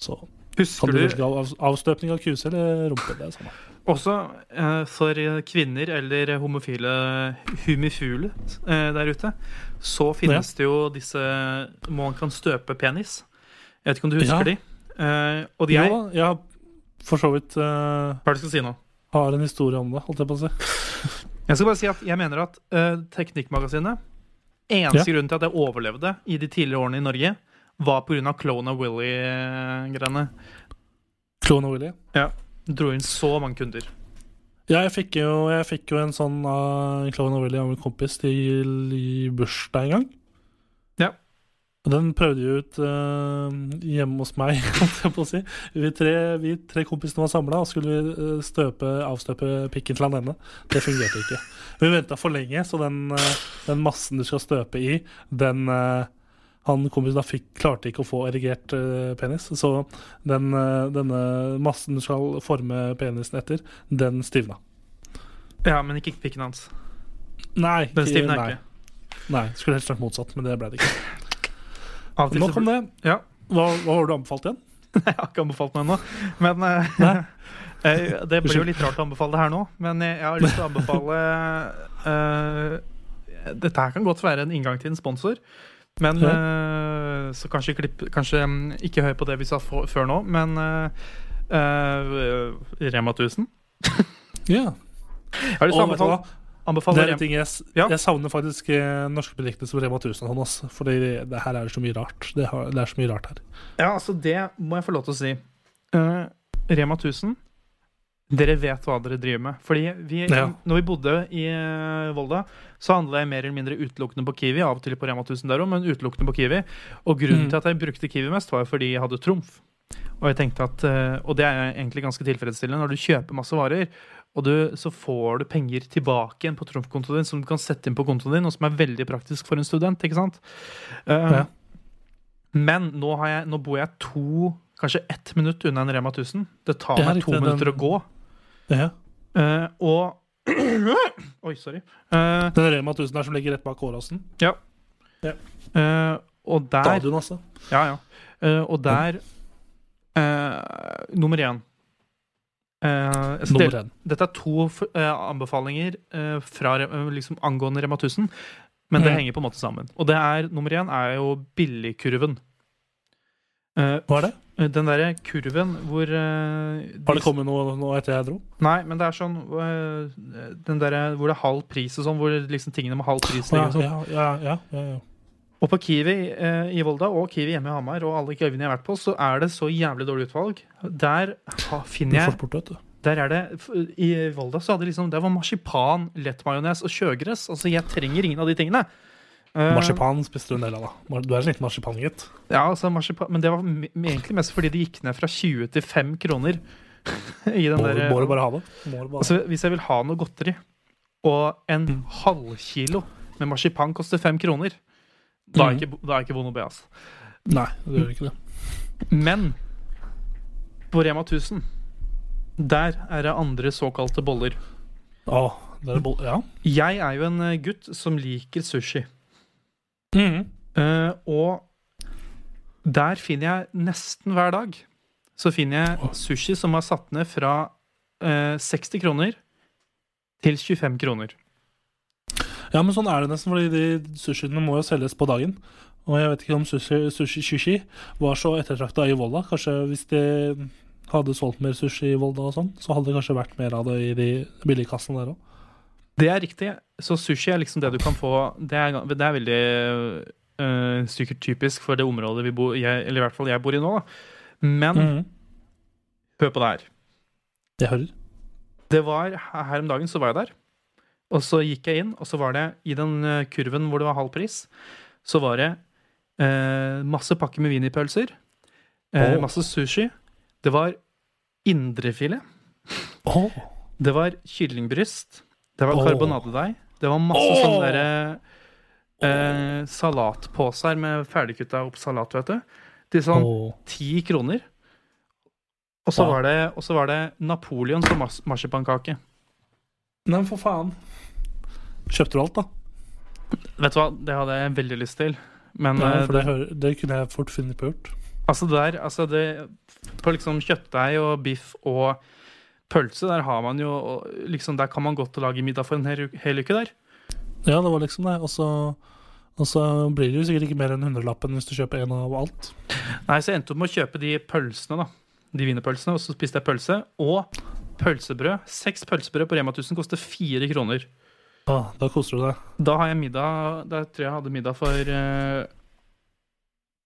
Så kan Husker du du velge av, avstøpning av kuse eller rumpe. Det er samme. Også eh, for kvinner eller homofile humifule eh, der ute, så finnes det jo disse Man kan støpe penis. Jeg vet ikke om du husker Ja. de? Eh, og de er Jo, jeg har for så vidt uh, Hva er det du skal si nå? har en historie om det, holdt jeg på å si. *laughs* Jeg skal bare si at jeg mener at eh, Teknikkmagasinet Eneste grunnen til at jeg overlevde i de tidligere årene i Norge, var pga. Clone of Willy-greiene. Clone og Willy. Dro inn så mange kunder. Ja, jeg fikk jo, jeg fikk jo en sånn av uh, og Novelli av en kompis til i bursdag en gang. Ja. Og den prøvde jeg ut uh, hjemme hos meg, *laughs* holdt jeg på å si. Vi tre, vi tre kompisene var samla, og skulle vi eh, støpe, avstøpe pikken til han ene. Det fungerte ikke. Vi venta for lenge, så den, uh, den massen du skal støpe i, den eh, han kompisen da fikk, klarte ikke å få erigert eh, penis, så den, eh, denne massen du skal forme penisen etter, den stivna. Ja, men ikke pikken hans. Nei, Den stivna ikke. Nei, skulle helst vært motsatt, men det ble det ikke. *laughs* Nok om det. Ja. Hva, hva har du anbefalt igjen? *laughs* Jeg har ikke anbefalt noe ennå. Men eh, *laughs* det blir jo litt rart å anbefale det her nå. Men jeg har lyst til å anbefale uh, Dette her kan godt være en inngang til en sponsor. Men Ja. eh, Så kanskje, klipp, kanskje mm, ikke hør på det vi sa for, før nå, men uh, uh, Rema 1000. *laughs* Ja. Jeg har lyst til å Og vet anbefale, anbefale Det er en ting jeg, Ja. jeg savner faktisk norske bedrifter som Rema 1000 og ass. Fordi det her er det så mye rart. Det, har, det er så mye rart her. Ja, altså det må jeg få lov til å si. Uh, Rema 1000, dere vet hva dere driver med. Fordi vi, Ja. når vi bodde i eh, Volda, så handla jeg mer eller mindre utelukkende på Kiwi. Av og til på Rema 1000 der òg, men utelukkende på Kiwi. Og grunnen Mm. til at jeg brukte Kiwi mest, var fordi jeg hadde trumf. Og jeg tenkte at, eh, og det er egentlig ganske tilfredsstillende. Når du kjøper masse varer, og du, så får du penger tilbake igjen på trumfkontoen din, som du kan sette inn på kontoen din, og som er veldig praktisk for en student. ikke sant? Eh, Ja. Men nå, har jeg, nå bor jeg to, kanskje ett minutt unna en Rema 1000. Det tar meg to minutter å gå. Ja. Uh, og *clears throat* Oi, sorry. Uh, Den Rema 1000 her som ligger rett bak Åråsen. Uh, og der Stadion, altså. Ja, ja. Uh, og der Nummer én. Nummer én. Dette er to anbefalinger fra, liksom, angående Rema 1000, men det Mm. henger på en måte sammen. Og det er, nummer én er jo billigkurven. Hva er det? Den derre kurven hvor uh, Har det kommet noe nå etter jeg dro? Nei, men det er sånn uh, Den derre hvor det er halv pris og sånn, hvor liksom tingene med halv pris ligger sånn. ja, ja, ja, ja, ja. Og på Kiwi uh, i Volda og Kiwi hjemme i Hamar og alle Kiwiene jeg har vært på, så er det så jævlig dårlig utvalg. Der ha, finner jeg bort. Der er det I Volda så hadde liksom Det var marsipan, lettmajones og sjøgress. Altså, jeg trenger ingen av de tingene. Eh, Marsipan spiste du en del av, da. Du er en liten marsipangutt. Ja, altså marsipan Men det var egentlig mest fordi det gikk ned fra 20 til 5 kroner. *laughs* I den Må, der, må du bare ha det. Bare. Altså, hvis jeg vil ha noe godteri, og en Mm. halvkilo med marsipan koster 5 kroner, da er Mm. ikke, da er ikke vond å be, altså. Nei, det gjør ikke det. Men på Rema 1000, der er det andre såkalte boller. Å, det er boll... Ja. Jeg er jo en eh, gutt som liker sushi. Mhm. Uh, og der finner jeg nesten hver dag så finner jeg sushi som har satt ned fra uh, 60 kroner til 25 kroner. Ja, men sånn er det nesten, fordi de sushiene må jo selges på dagen. Og jeg vet ikke om sushi, sushi, sushi var så ettertrakta i Volda. Kanskje hvis de hadde solgt mer sushi i Volda og sånn, så hadde det kanskje vært mer av det i de billigkassene der òg. Det er riktig. Så sushi er liksom det du kan få Det er, det er veldig uh, sikkert typisk for det området vi bor jeg, Eller i hvert fall jeg bor i nå. Da. Men Mhm. hør på det her. Jeg hører. Det var Her om dagen så var jeg der. Og så gikk jeg inn, og så var det i den eh, kurven hvor det var halv pris, så var det uh, masse pakker med wienerpølser. Uh, oh. Masse sushi. Det var indrefilet. Oh. Det var kyllingbryst. Det var Åh. karbonadedeig. Det var masse oh. sånne derre eh, salatposer med ferdigkutta opp salat, vet du. Til sånn ti ti kroner. Og så Wow. var, det- var det Napoleon som mars marsipankake. Nei, for faen. Kjøpte du alt, da? Vet du hva, det hadde jeg veldig lyst til. Men Nei, eh, det, hører, det kunne jeg fort funnet på gjort. altså der, altså det På liksom kjøttdeig og biff og pølse, der har man jo liksom Der kan man godt lage middag for en hel, hel uke der. Ja, det var liksom det. Og så, og så blir det jo sikkert ikke mer enn hundrelappen hvis du kjøper en av alt. Nei, så jeg endte opp med å kjøpe de pølsene, da. De wienerpølsene. Og så spiste jeg pølse og pølsebrød. Seks pølsebrød på Rema 1000 koster fire kroner. Ah, da koser du deg. Da har jeg middag Da tror jeg jeg hadde middag for eh,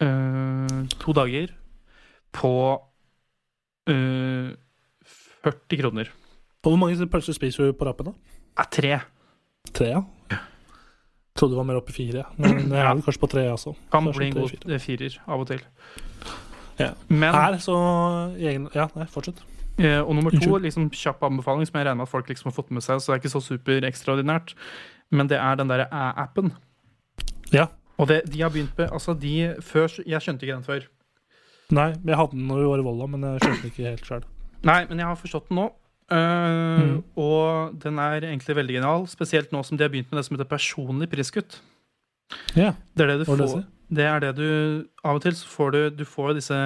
eh, to dager på eh, 40 kroner. Og hvor mange pølser spiser du på rappen, da? Ja, tre. Tre, ja? Trodde det var mer oppe i fire. Men jeg er vel kanskje på tre, altså. Kan bli en god fire. eh, firer av og til. Ja. Men, Her, så egen, Ja, nei, fortsett. eh, og nummer to, liksom kjapp anbefaling, som jeg regner med at folk liksom har fått med seg, så det er ikke så super ekstraordinært, men det er den derre æ-appen. Ja. Og det, de har begynt med Altså, de før Jeg skjønte ikke den før. Nei, jeg hadde den når vi var i Volda, men jeg skjønte den ikke helt sjøl. Nei, men jeg har forstått den nå. Uh, Mm. Og den er egentlig veldig genial, spesielt nå som de har begynt med det som heter personlig priskutt. Ja, Det er det du får. Det er det du Av og til så får du, du får disse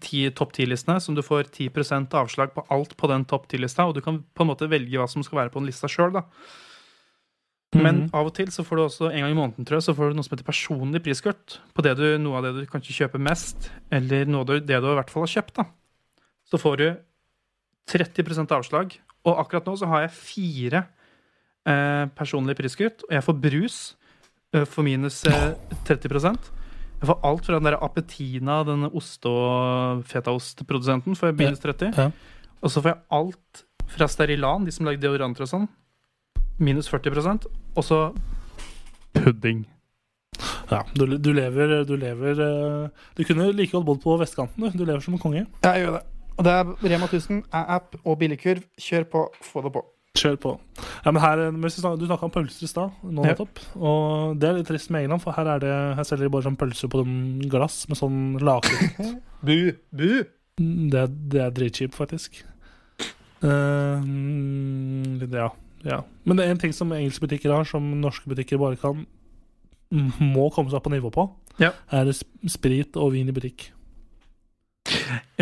ti, topp ti-listene som du får 10% avslag på alt på den topp ti-lista, og du kan på en måte velge hva som skal være på den lista sjøl, da. Men Mhm. av og til så får du også en gang i måneden tror jeg, så får du noe som heter personlig priskort. På det du, noe av det du kanskje kjøper mest, eller noe av det du i hvert fall har kjøpt. da. Så får du 30% avslag. Og akkurat nå så har jeg fire eh, personlige priskutt. og jeg får brus eh, for minus eh, 30% Jeg får alt fra den der Appetina, den oste- og fetaostprodusenten, får jeg minus 30 Ja. Og så får jeg alt fra Sterilan, de som lager deodoranter og sånn, minus 40% og så pudding. Ja, du, du lever Du lever eh, Du kunne like godt bodd på vestkanten, du. Du lever som en konge. Jeg gjør det. Og det er Rema 1000, app og billigkurv. Kjør på, få det på. Kjør på. Ja, men her, Du snakka om pølser i stad, nå Ja. Og det er litt trist med England, for her, er det, her selger de bare sånn pølser på sånn glass med sånn lake. *laughs* Bu! Bu! Det, er- det er dritkjipt, faktisk. Mm, ja, ja. Men det er en ting som engelske butikker har, som norske butikker bare kan Må komme seg opp på nivå på, Ja. er sprit og vin i butikk.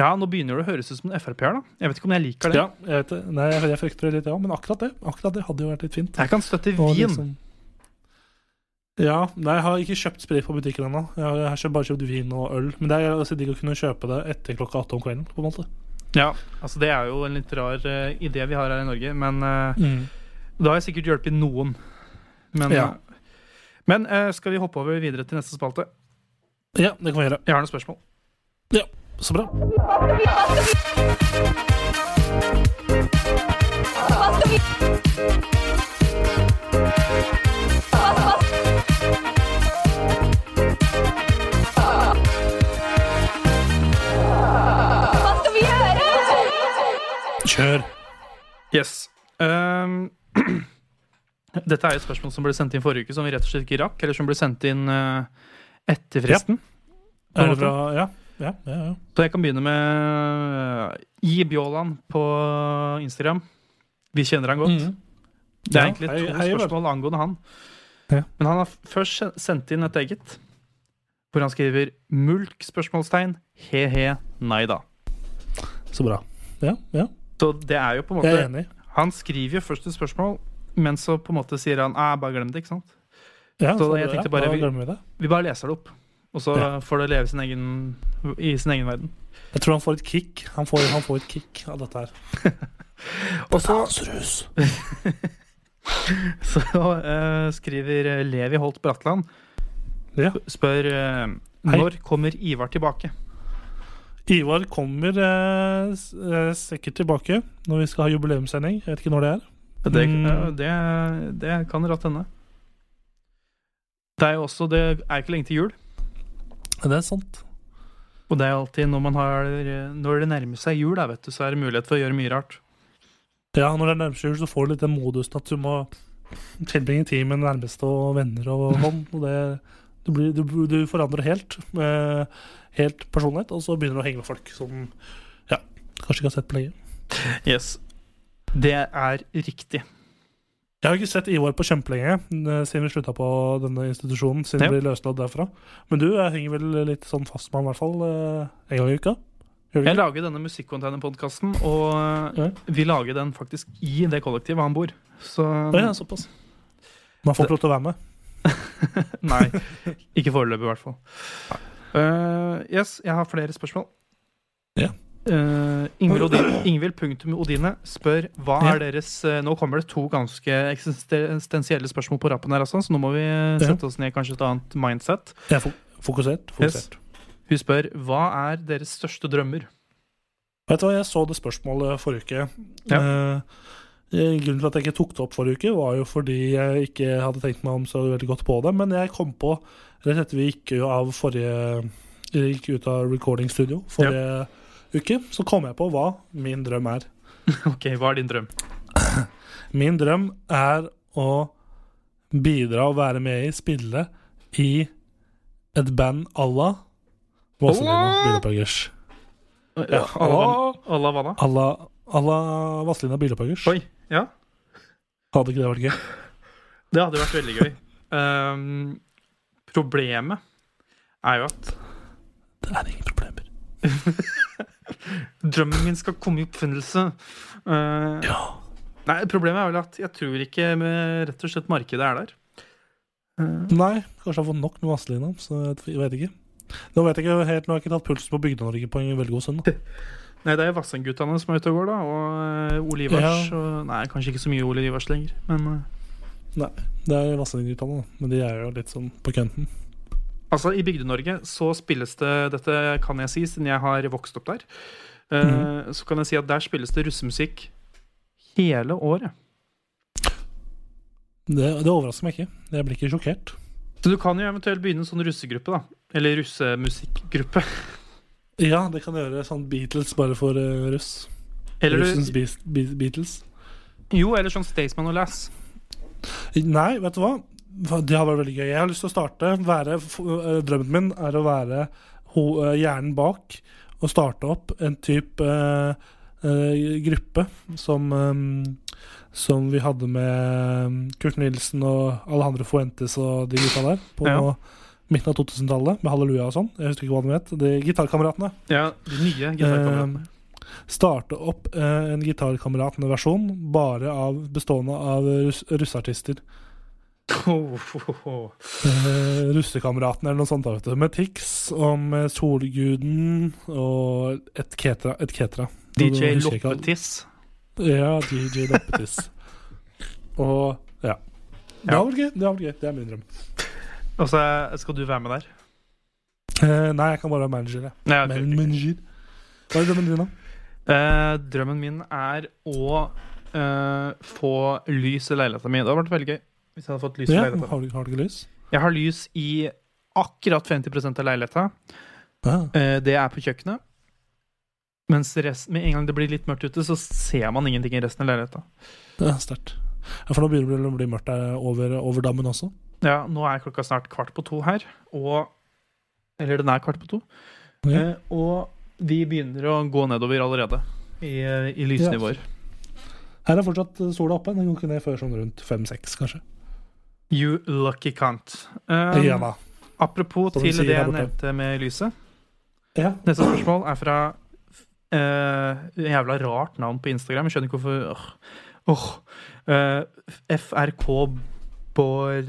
Ja, nå begynner det å høres ut som en Frp-er, da. Jeg vet ikke om jeg liker det. Ja, jeg vet. Nei, jeg, frykter det litt, ja. Men akkurat det akkurat det hadde jo vært litt fint. Jeg kan støtte Wien. vin. liksom- Ja, nei, jeg har ikke kjøpt sprit på butikken ennå. Jeg har, bare kjøpt vin og øl. Men det er altså digg å kunne kjøpe det etter klokka åtte om kvelden. på en måte Ja, altså Det er jo en litt rar uh, idé vi har her i Norge, men uh, mm. da har jeg sikkert hjulpet noen. Men, Ja. eh, men skal vi hoppe over videre til neste spalte? Ja, det kan vi gjøre. Jeg har noen spørsmål. Så bra. Hva skal vi? Kjør. Yes. Um, *clears throat* dette er et spørsmål som ble sendt inn forrige uke, som vi rett og slett ikke rakk, eller som ble sendt inn uh, etter fristen. Ja. Er det fra. Ja. Ja, ja, ja. Så jeg kan begynne med Gi I Bjåland på Instagram. Vi kjenner han godt. Mm. Det er Ja, egentlig hei- to hei, spørsmål angående han. Ja. Men han har først sendt inn et eget, hvor han skriver 'mulk?' spørsmålstegn, he-he, nei da. Så bra. Ja, ja. Så det er jo på en Jeg måte er enig. Han skriver jo først et spørsmål, men så på en måte sier han ah, 'bare glem det', ikke sant? Ja, Så så jeg tenkte bare vi-. Vi bare leser det opp, og så Ja. får det leve sin egen, i sin egen verden. Jeg tror han får et kick. Han får, han får et kick av dette her. *laughs* Og så, *laughs* så uh, skriver Levi Holt Bratland Ja. spør eh, Hei. når kommer Ivar tilbake? Ivar kommer uh, eh, sikkert tilbake når vi skal ha jubileumssending. Jeg vet ikke når det er. Det, Mm. eh, det, det kan ratt hende. Det er jo også Det er ikke lenge til jul. Det er sant. Og det er alltid når man har Når det nærmer seg jul, da, vet du, så er det mulighet for å gjøre mye rart. Ja, når det nærmer seg jul, så får du litt den modusen at du må tilbringe tid med nærmeste og venner og sånn. Og det, du, blir, du, du forandrer helt, eh, helt personlighet, og så begynner du å henge med folk som ja, kanskje ikke har sett på lenge. Yes. Det er riktig. Jeg har ikke sett Ivar på kjempelenge eh, siden vi slutta på denne institusjonen. Siden Ja. vi løslatt derfra. Men du jeg henger vel litt sånn fast med han, i hvert fall eh, en gang i uka? Jeg lager denne musikkonteiner-podkasten, og Ja. vi lager den faktisk i det kollektivet han bor. Så ja, såpass. Man får ikke lov til å være med. *laughs* Nei. Ikke foreløpig, i hvert fall. Uh, yes, jeg har flere spørsmål. Ja. Uh, Ingvild punktum Odine spør hva er deres uh, Nå kommer det to ganske eksistensielle spørsmål på rappen her, altså, så nå må vi eh, sette oss ned i kanskje et annet mindset. Ja, fokusert. fokusert. Yes. Hun spør hva er deres største drømmer? Vet du hva, jeg så det spørsmålet forrige uke. Ja. Uh, grunnen til at jeg ikke tok det opp forrige uke, var jo fordi jeg ikke hadde tenkt meg om så veldig godt på det. Men jeg kom på, rett etter vi gikk jo av forrige Gikk ut av recording studio forrige uke, så kom jeg på hva min drøm er. *laughs* Ok, Hva er din drøm? *clears throat* Min drøm er å bidra og være med i, spille i et band à la Vazelina Åh! Bilopphøggers. Ja, alla, alla hva da? À la à Vazelina Bilopphøggers. Oi, ja. Hadde ikke det vært gøy? *laughs* Det hadde vært veldig gøy. Um, problemet er jo at Det er ingen problemer. *laughs* drømmen min skal komme i oppfinnelse. Uh, Ja. Nei, Problemet er vel at jeg tror ikke med rett og slett markedet er der. Uh, Nei, kanskje jeg har fått nok med Vazelina, så jeg vet ikke. Nå vet jeg ikke helt, nå har jeg ikke tatt pulsen på Bygde-Norge på en veldig god søndag. *laughs* nei, det er Vassendguttene som er ute og går, da. Og eh, Ole Ivars. Ja. Og, nei, kanskje ikke så mye Ole Ivars lenger, men Nei, Det er Vazelina-guttene, da. men de er jo litt sånn på kønten. Altså, I Bygde-Norge så spilles det Dette kan jeg si, siden jeg har vokst opp der. Mm. Så kan jeg si at der spilles det russemusikk hele året. Det, det overrasker meg ikke. Jeg blir ikke sjokkert. Så du kan jo eventuelt begynne en sånn russegruppe, da. Eller russemusikkgruppe. *laughs* Ja, det kan gjøre sånn Beatles bare for uh, russ. Eller Russens Beatles. Jo, eller sånn Staysman og Lass. Nei, vet du hva? Det har vært veldig gøy. Jeg har lyst til å starte være, øh, Drømmen min er å være øh, hjernen bak og starte opp en type øh, øh, gruppe som øh, Som vi hadde med Kurt Nilsen og Alejandro Fuentes og de gutta der på Ja. midten av 2000-tallet, med Halleluja og sånn. Jeg husker ikke hva de het. De gitarkameratene. Ja, de nye gitarkameratene. Eh, starte opp eh, en gitarkameratene-versjon bare av, bestående av russ, russeartister. Oh. Eh, Russekameraten eller noe sånt. da, Med Tix om med Solguden og et Ketra. Et ketra. DJ jeg. Loppetiss. Ja, DJ Loppetis. *laughs* og ja. Det har vært gøy. Det har vært gøy. Det er min drøm. Og så skal du være med der. Eh, nei, jeg kan bare være manager. Jeg. Nei, ok, Men, manager. Hva er drømmen din, da? Eh, drømmen min er å eh, få lys i leiligheten min. Det hadde vært veldig gøy hvis jeg hadde fått lys Ja, leiligheten. har, du, har du ikke lys? Jeg har lys i akkurat 50% av leiligheta. Ja. Eh, det er på kjøkkenet. Mens resten, med en gang det blir litt mørkt ute, så ser man ingenting i resten av leiligheta. er Sterkt. Ja, for nå begynner det å bli mørkt over, over dammen også. Ja, nå er klokka snart kvart på to her, og Eller den er kvart på to. Ja. Eh, og vi begynner å gå nedover allerede i, i lysnivåer. Her er fortsatt sola oppe. Den går ikke ned før sånn rundt fem-seks, kanskje. You lucky cunt. Um, ja apropos til det jeg nevnte med lyset. Ja. Neste spørsmål er fra En Jævla rart navn på Instagram. Jeg skjønner ikke hvorfor åh, uh, Eh, FRK Bor,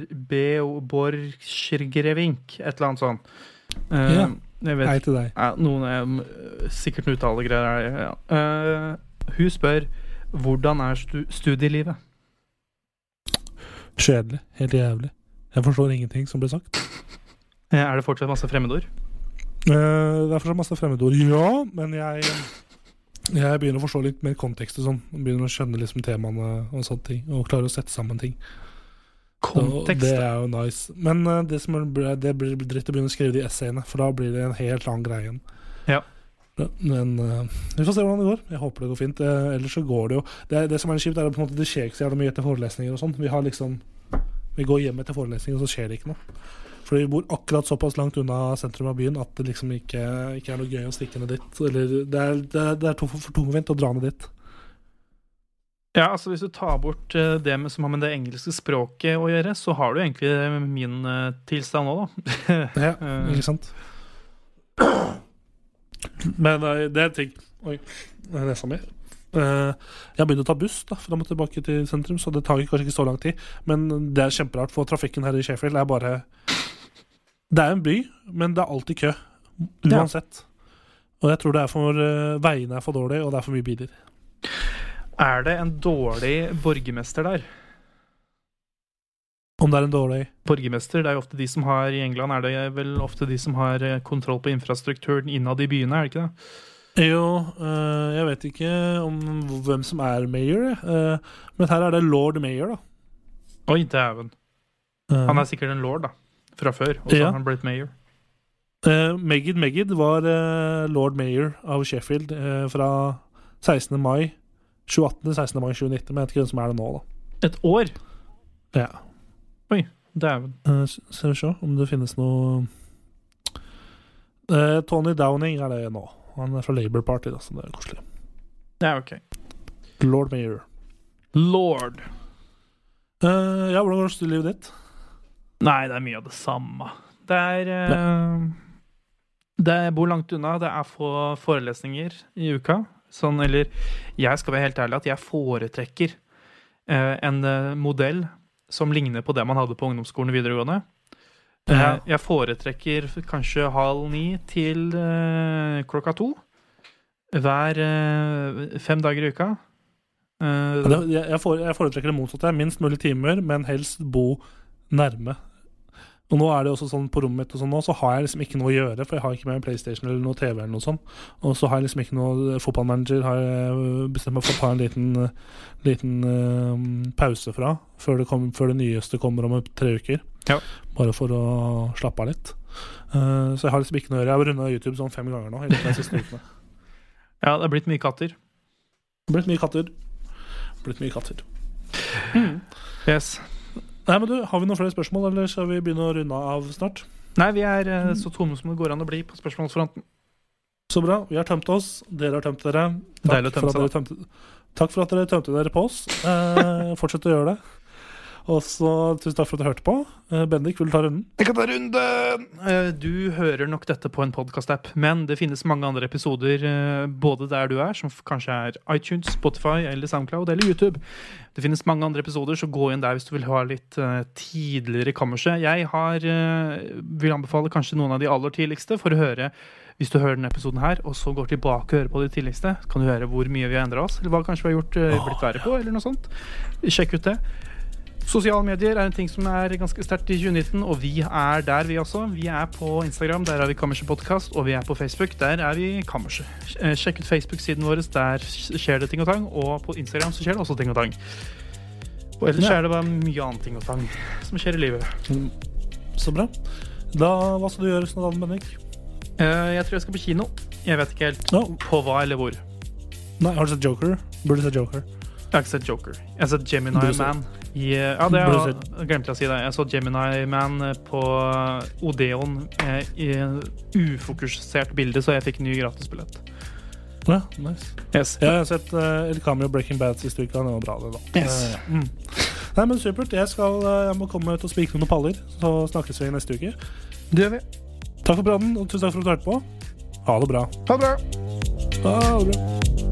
Borchgrevink, et eller annet sånt. Uh, Ja. Vet Hei til deg. ja, Noen er sikkert noen uttalegreier. Ja. Uh, hun spør hvordan er stu studielivet? Kjedelig. Helt jævlig. Jeg forstår ingenting som ble sagt. Eh, *laughs* Er det fortsatt masse fremmedord? Uh, det er fortsatt masse fremmedord, ja, men jeg jeg begynner å forstå litt mer kontekst og sånn. Begynner å skjønne liksom temaene og sånne ting. Og klarer å sette sammen ting. Kontekst? det er jo nice. Men uh, det som er, det blir dritt å begynne å skrive de essayene, for da blir det en helt annen greie igjen. Ja. Men uh, vi får se hvordan det går. Jeg håper det går fint. Uh, ellers så går det jo Det, det som er kjipt, er at det skjer ikke så jævla mye etter forelesninger og sånn. Vi har liksom Vi går hjem etter forelesningen, og så skjer det ikke noe. For vi bor akkurat såpass langt unna sentrum av byen at det liksom ikke, ikke er noe gøy å stikke ned dit. Eller det er, det er, det er to- for tungvint å dra ned dit. Ja, altså Hvis du tar bort eh, det med, som har med det engelske språket å gjøre, så har du egentlig min eh, tilstand nå, da. *laughs* Ja, Eh. ikke sant? Men eh, det er ting Oi, nesa mi. Eh, jeg har begynt å ta buss da, fram og tilbake til sentrum, så det tar kanskje ikke så lang tid. Men det er kjemperart, for trafikken her i Sheffield er bare Det er en by, men det er alltid kø. Uansett. Og jeg tror det er for eh, veiene er for dårlige, og det er for mye biler. Er det en dårlig borgermester der? Om det er en dårlig Borgermester, det er jo ofte de som har I England er det vel ofte de som har eh, kontroll på infrastrukturen innad i byene, er det ikke det? Jo, eh, jeg vet ikke om hvem som er mayor. Eh, men her er det lord mayor, da. Oi, dæven. Eh, Han er sikkert en lord, da. Fra før. Og så Ja. har han blitt mayor. Uh, Megid Megid var uh, lord mayor av Sheffield uh, fra 16. mai 2018 16. mai 2019. Men jeg vet ikke hvem som er det nå, da. Et år? Ja. Dæven. Uh, skal vi se om det finnes noe Tony Downing er det nå. Han er fra Labour Party, da, så det er koselig. Ja, ok. Lord mayor. Lord. Uh, ja, hvordan går det livet ditt? Nei, det er mye av det samme. Det er uh, det Jeg bor langt unna. Det er få forelesninger i uka. Sånn, eller jeg skal være helt ærlig at jeg foretrekker uh, en modell som ligner på det man hadde på ungdomsskolen og videregående. Eh, Ja. jeg foretrekker kanskje halv ni til eh, klokka to. Hver eh, fem dager i uka. Jeg foretrekker det motsatte. Minst mulig timer, men helst bo nærme. Og nå er det også sånn på rommet mitt og sånn nå, så har jeg liksom ikke noe å gjøre, for jeg har ikke med PlayStation eller noe TV eller noe sånt. Og så har jeg liksom ikke noe fotballmanager har jeg bestemt meg for å ta en liten, eh, liten uh, pause fra før det, kom, før det nyeste kommer om tre uker. Ja. Bare for å slappe av litt. Uh, så jeg har liksom ikke noe å gjøre. Jeg har runda YouTube sånn fem ganger nå i de siste ukene. *laughs* ja, det er blitt mye katter. Blitt mye katter. Blitt mye katter. Yes. Nei, men du, Har vi noen flere spørsmål, eller skal vi begynne å runde av snart? Nei, vi er eh, så tomme som det går an å bli på spørsmålsfronten. Så bra. Vi har tømt oss. Dere har tømt dere. Takk, for at dere tømte, takk for at dere tømte dere på oss. Eh, fortsett å gjøre det. Og så tusen takk for at du hørte på. Eh, Bendik, vil du ta runden? Jeg kan ta runden! Eh, Du hører nok dette på en podkast-app, men det finnes mange andre episoder eh, både der du er, som kanskje er iTunes, Spotify eller Soundcloud eller YouTube. Det finnes mange andre episoder, så gå inn der hvis du vil ha litt tidligere kammerset. Jeg har, vil anbefale kanskje noen av de aller tidligste for å høre hvis du hører denne episoden her, og så går tilbake og hører på de tidligste, kan du høre hvor mye vi har endra oss, eller hva kanskje vi har gjort, blitt verre på, eller noe sånt. Sjekk ut det. Sosiale medier er en ting som er ganske sterkt i 2019, og vi er der, vi også. Vi er på Instagram, der er vi Kammerset Podkast, og vi er på Facebook, der er vi Kammerset. Eh, Sjekk ut Facebook-siden vår, der skjer det ting og tang, og på Instagram så skjer det også ting og tang. Og ellers Ja. er det bare mye annet ting og tang som skjer i livet. Så bra. Da, Hva skal du gjøre av dagen, Bendik? Eh, Jeg tror jeg skal på kino. Jeg vet ikke helt no. på hva eller hvor. Nei, Har du sett Joker? Burde du sett Joker. Jeg har ikke sett Joker. Jeg har sett Gemini Burde Man. I, eh, ja, det jeg glemte jeg å si det. Jeg så Gemini Man eh, på Odeon eh, i en ufokusert bilde, så jeg fikk ny gratisbillett. Ja, nice. Yes. Jeg har sett uh, El Cameo Breaking Bad siste uke. Det var bra, det, da. Yes. Eh, mm. Nei, men Supert. Jeg, skal, eh, jeg må komme ut og spikre noen paller, så snakkes vi neste uke. Det gjør vi. Takk for praten, og tusen takk for at du hørte på. Ha det bra. Ha det bra. Ha det bra.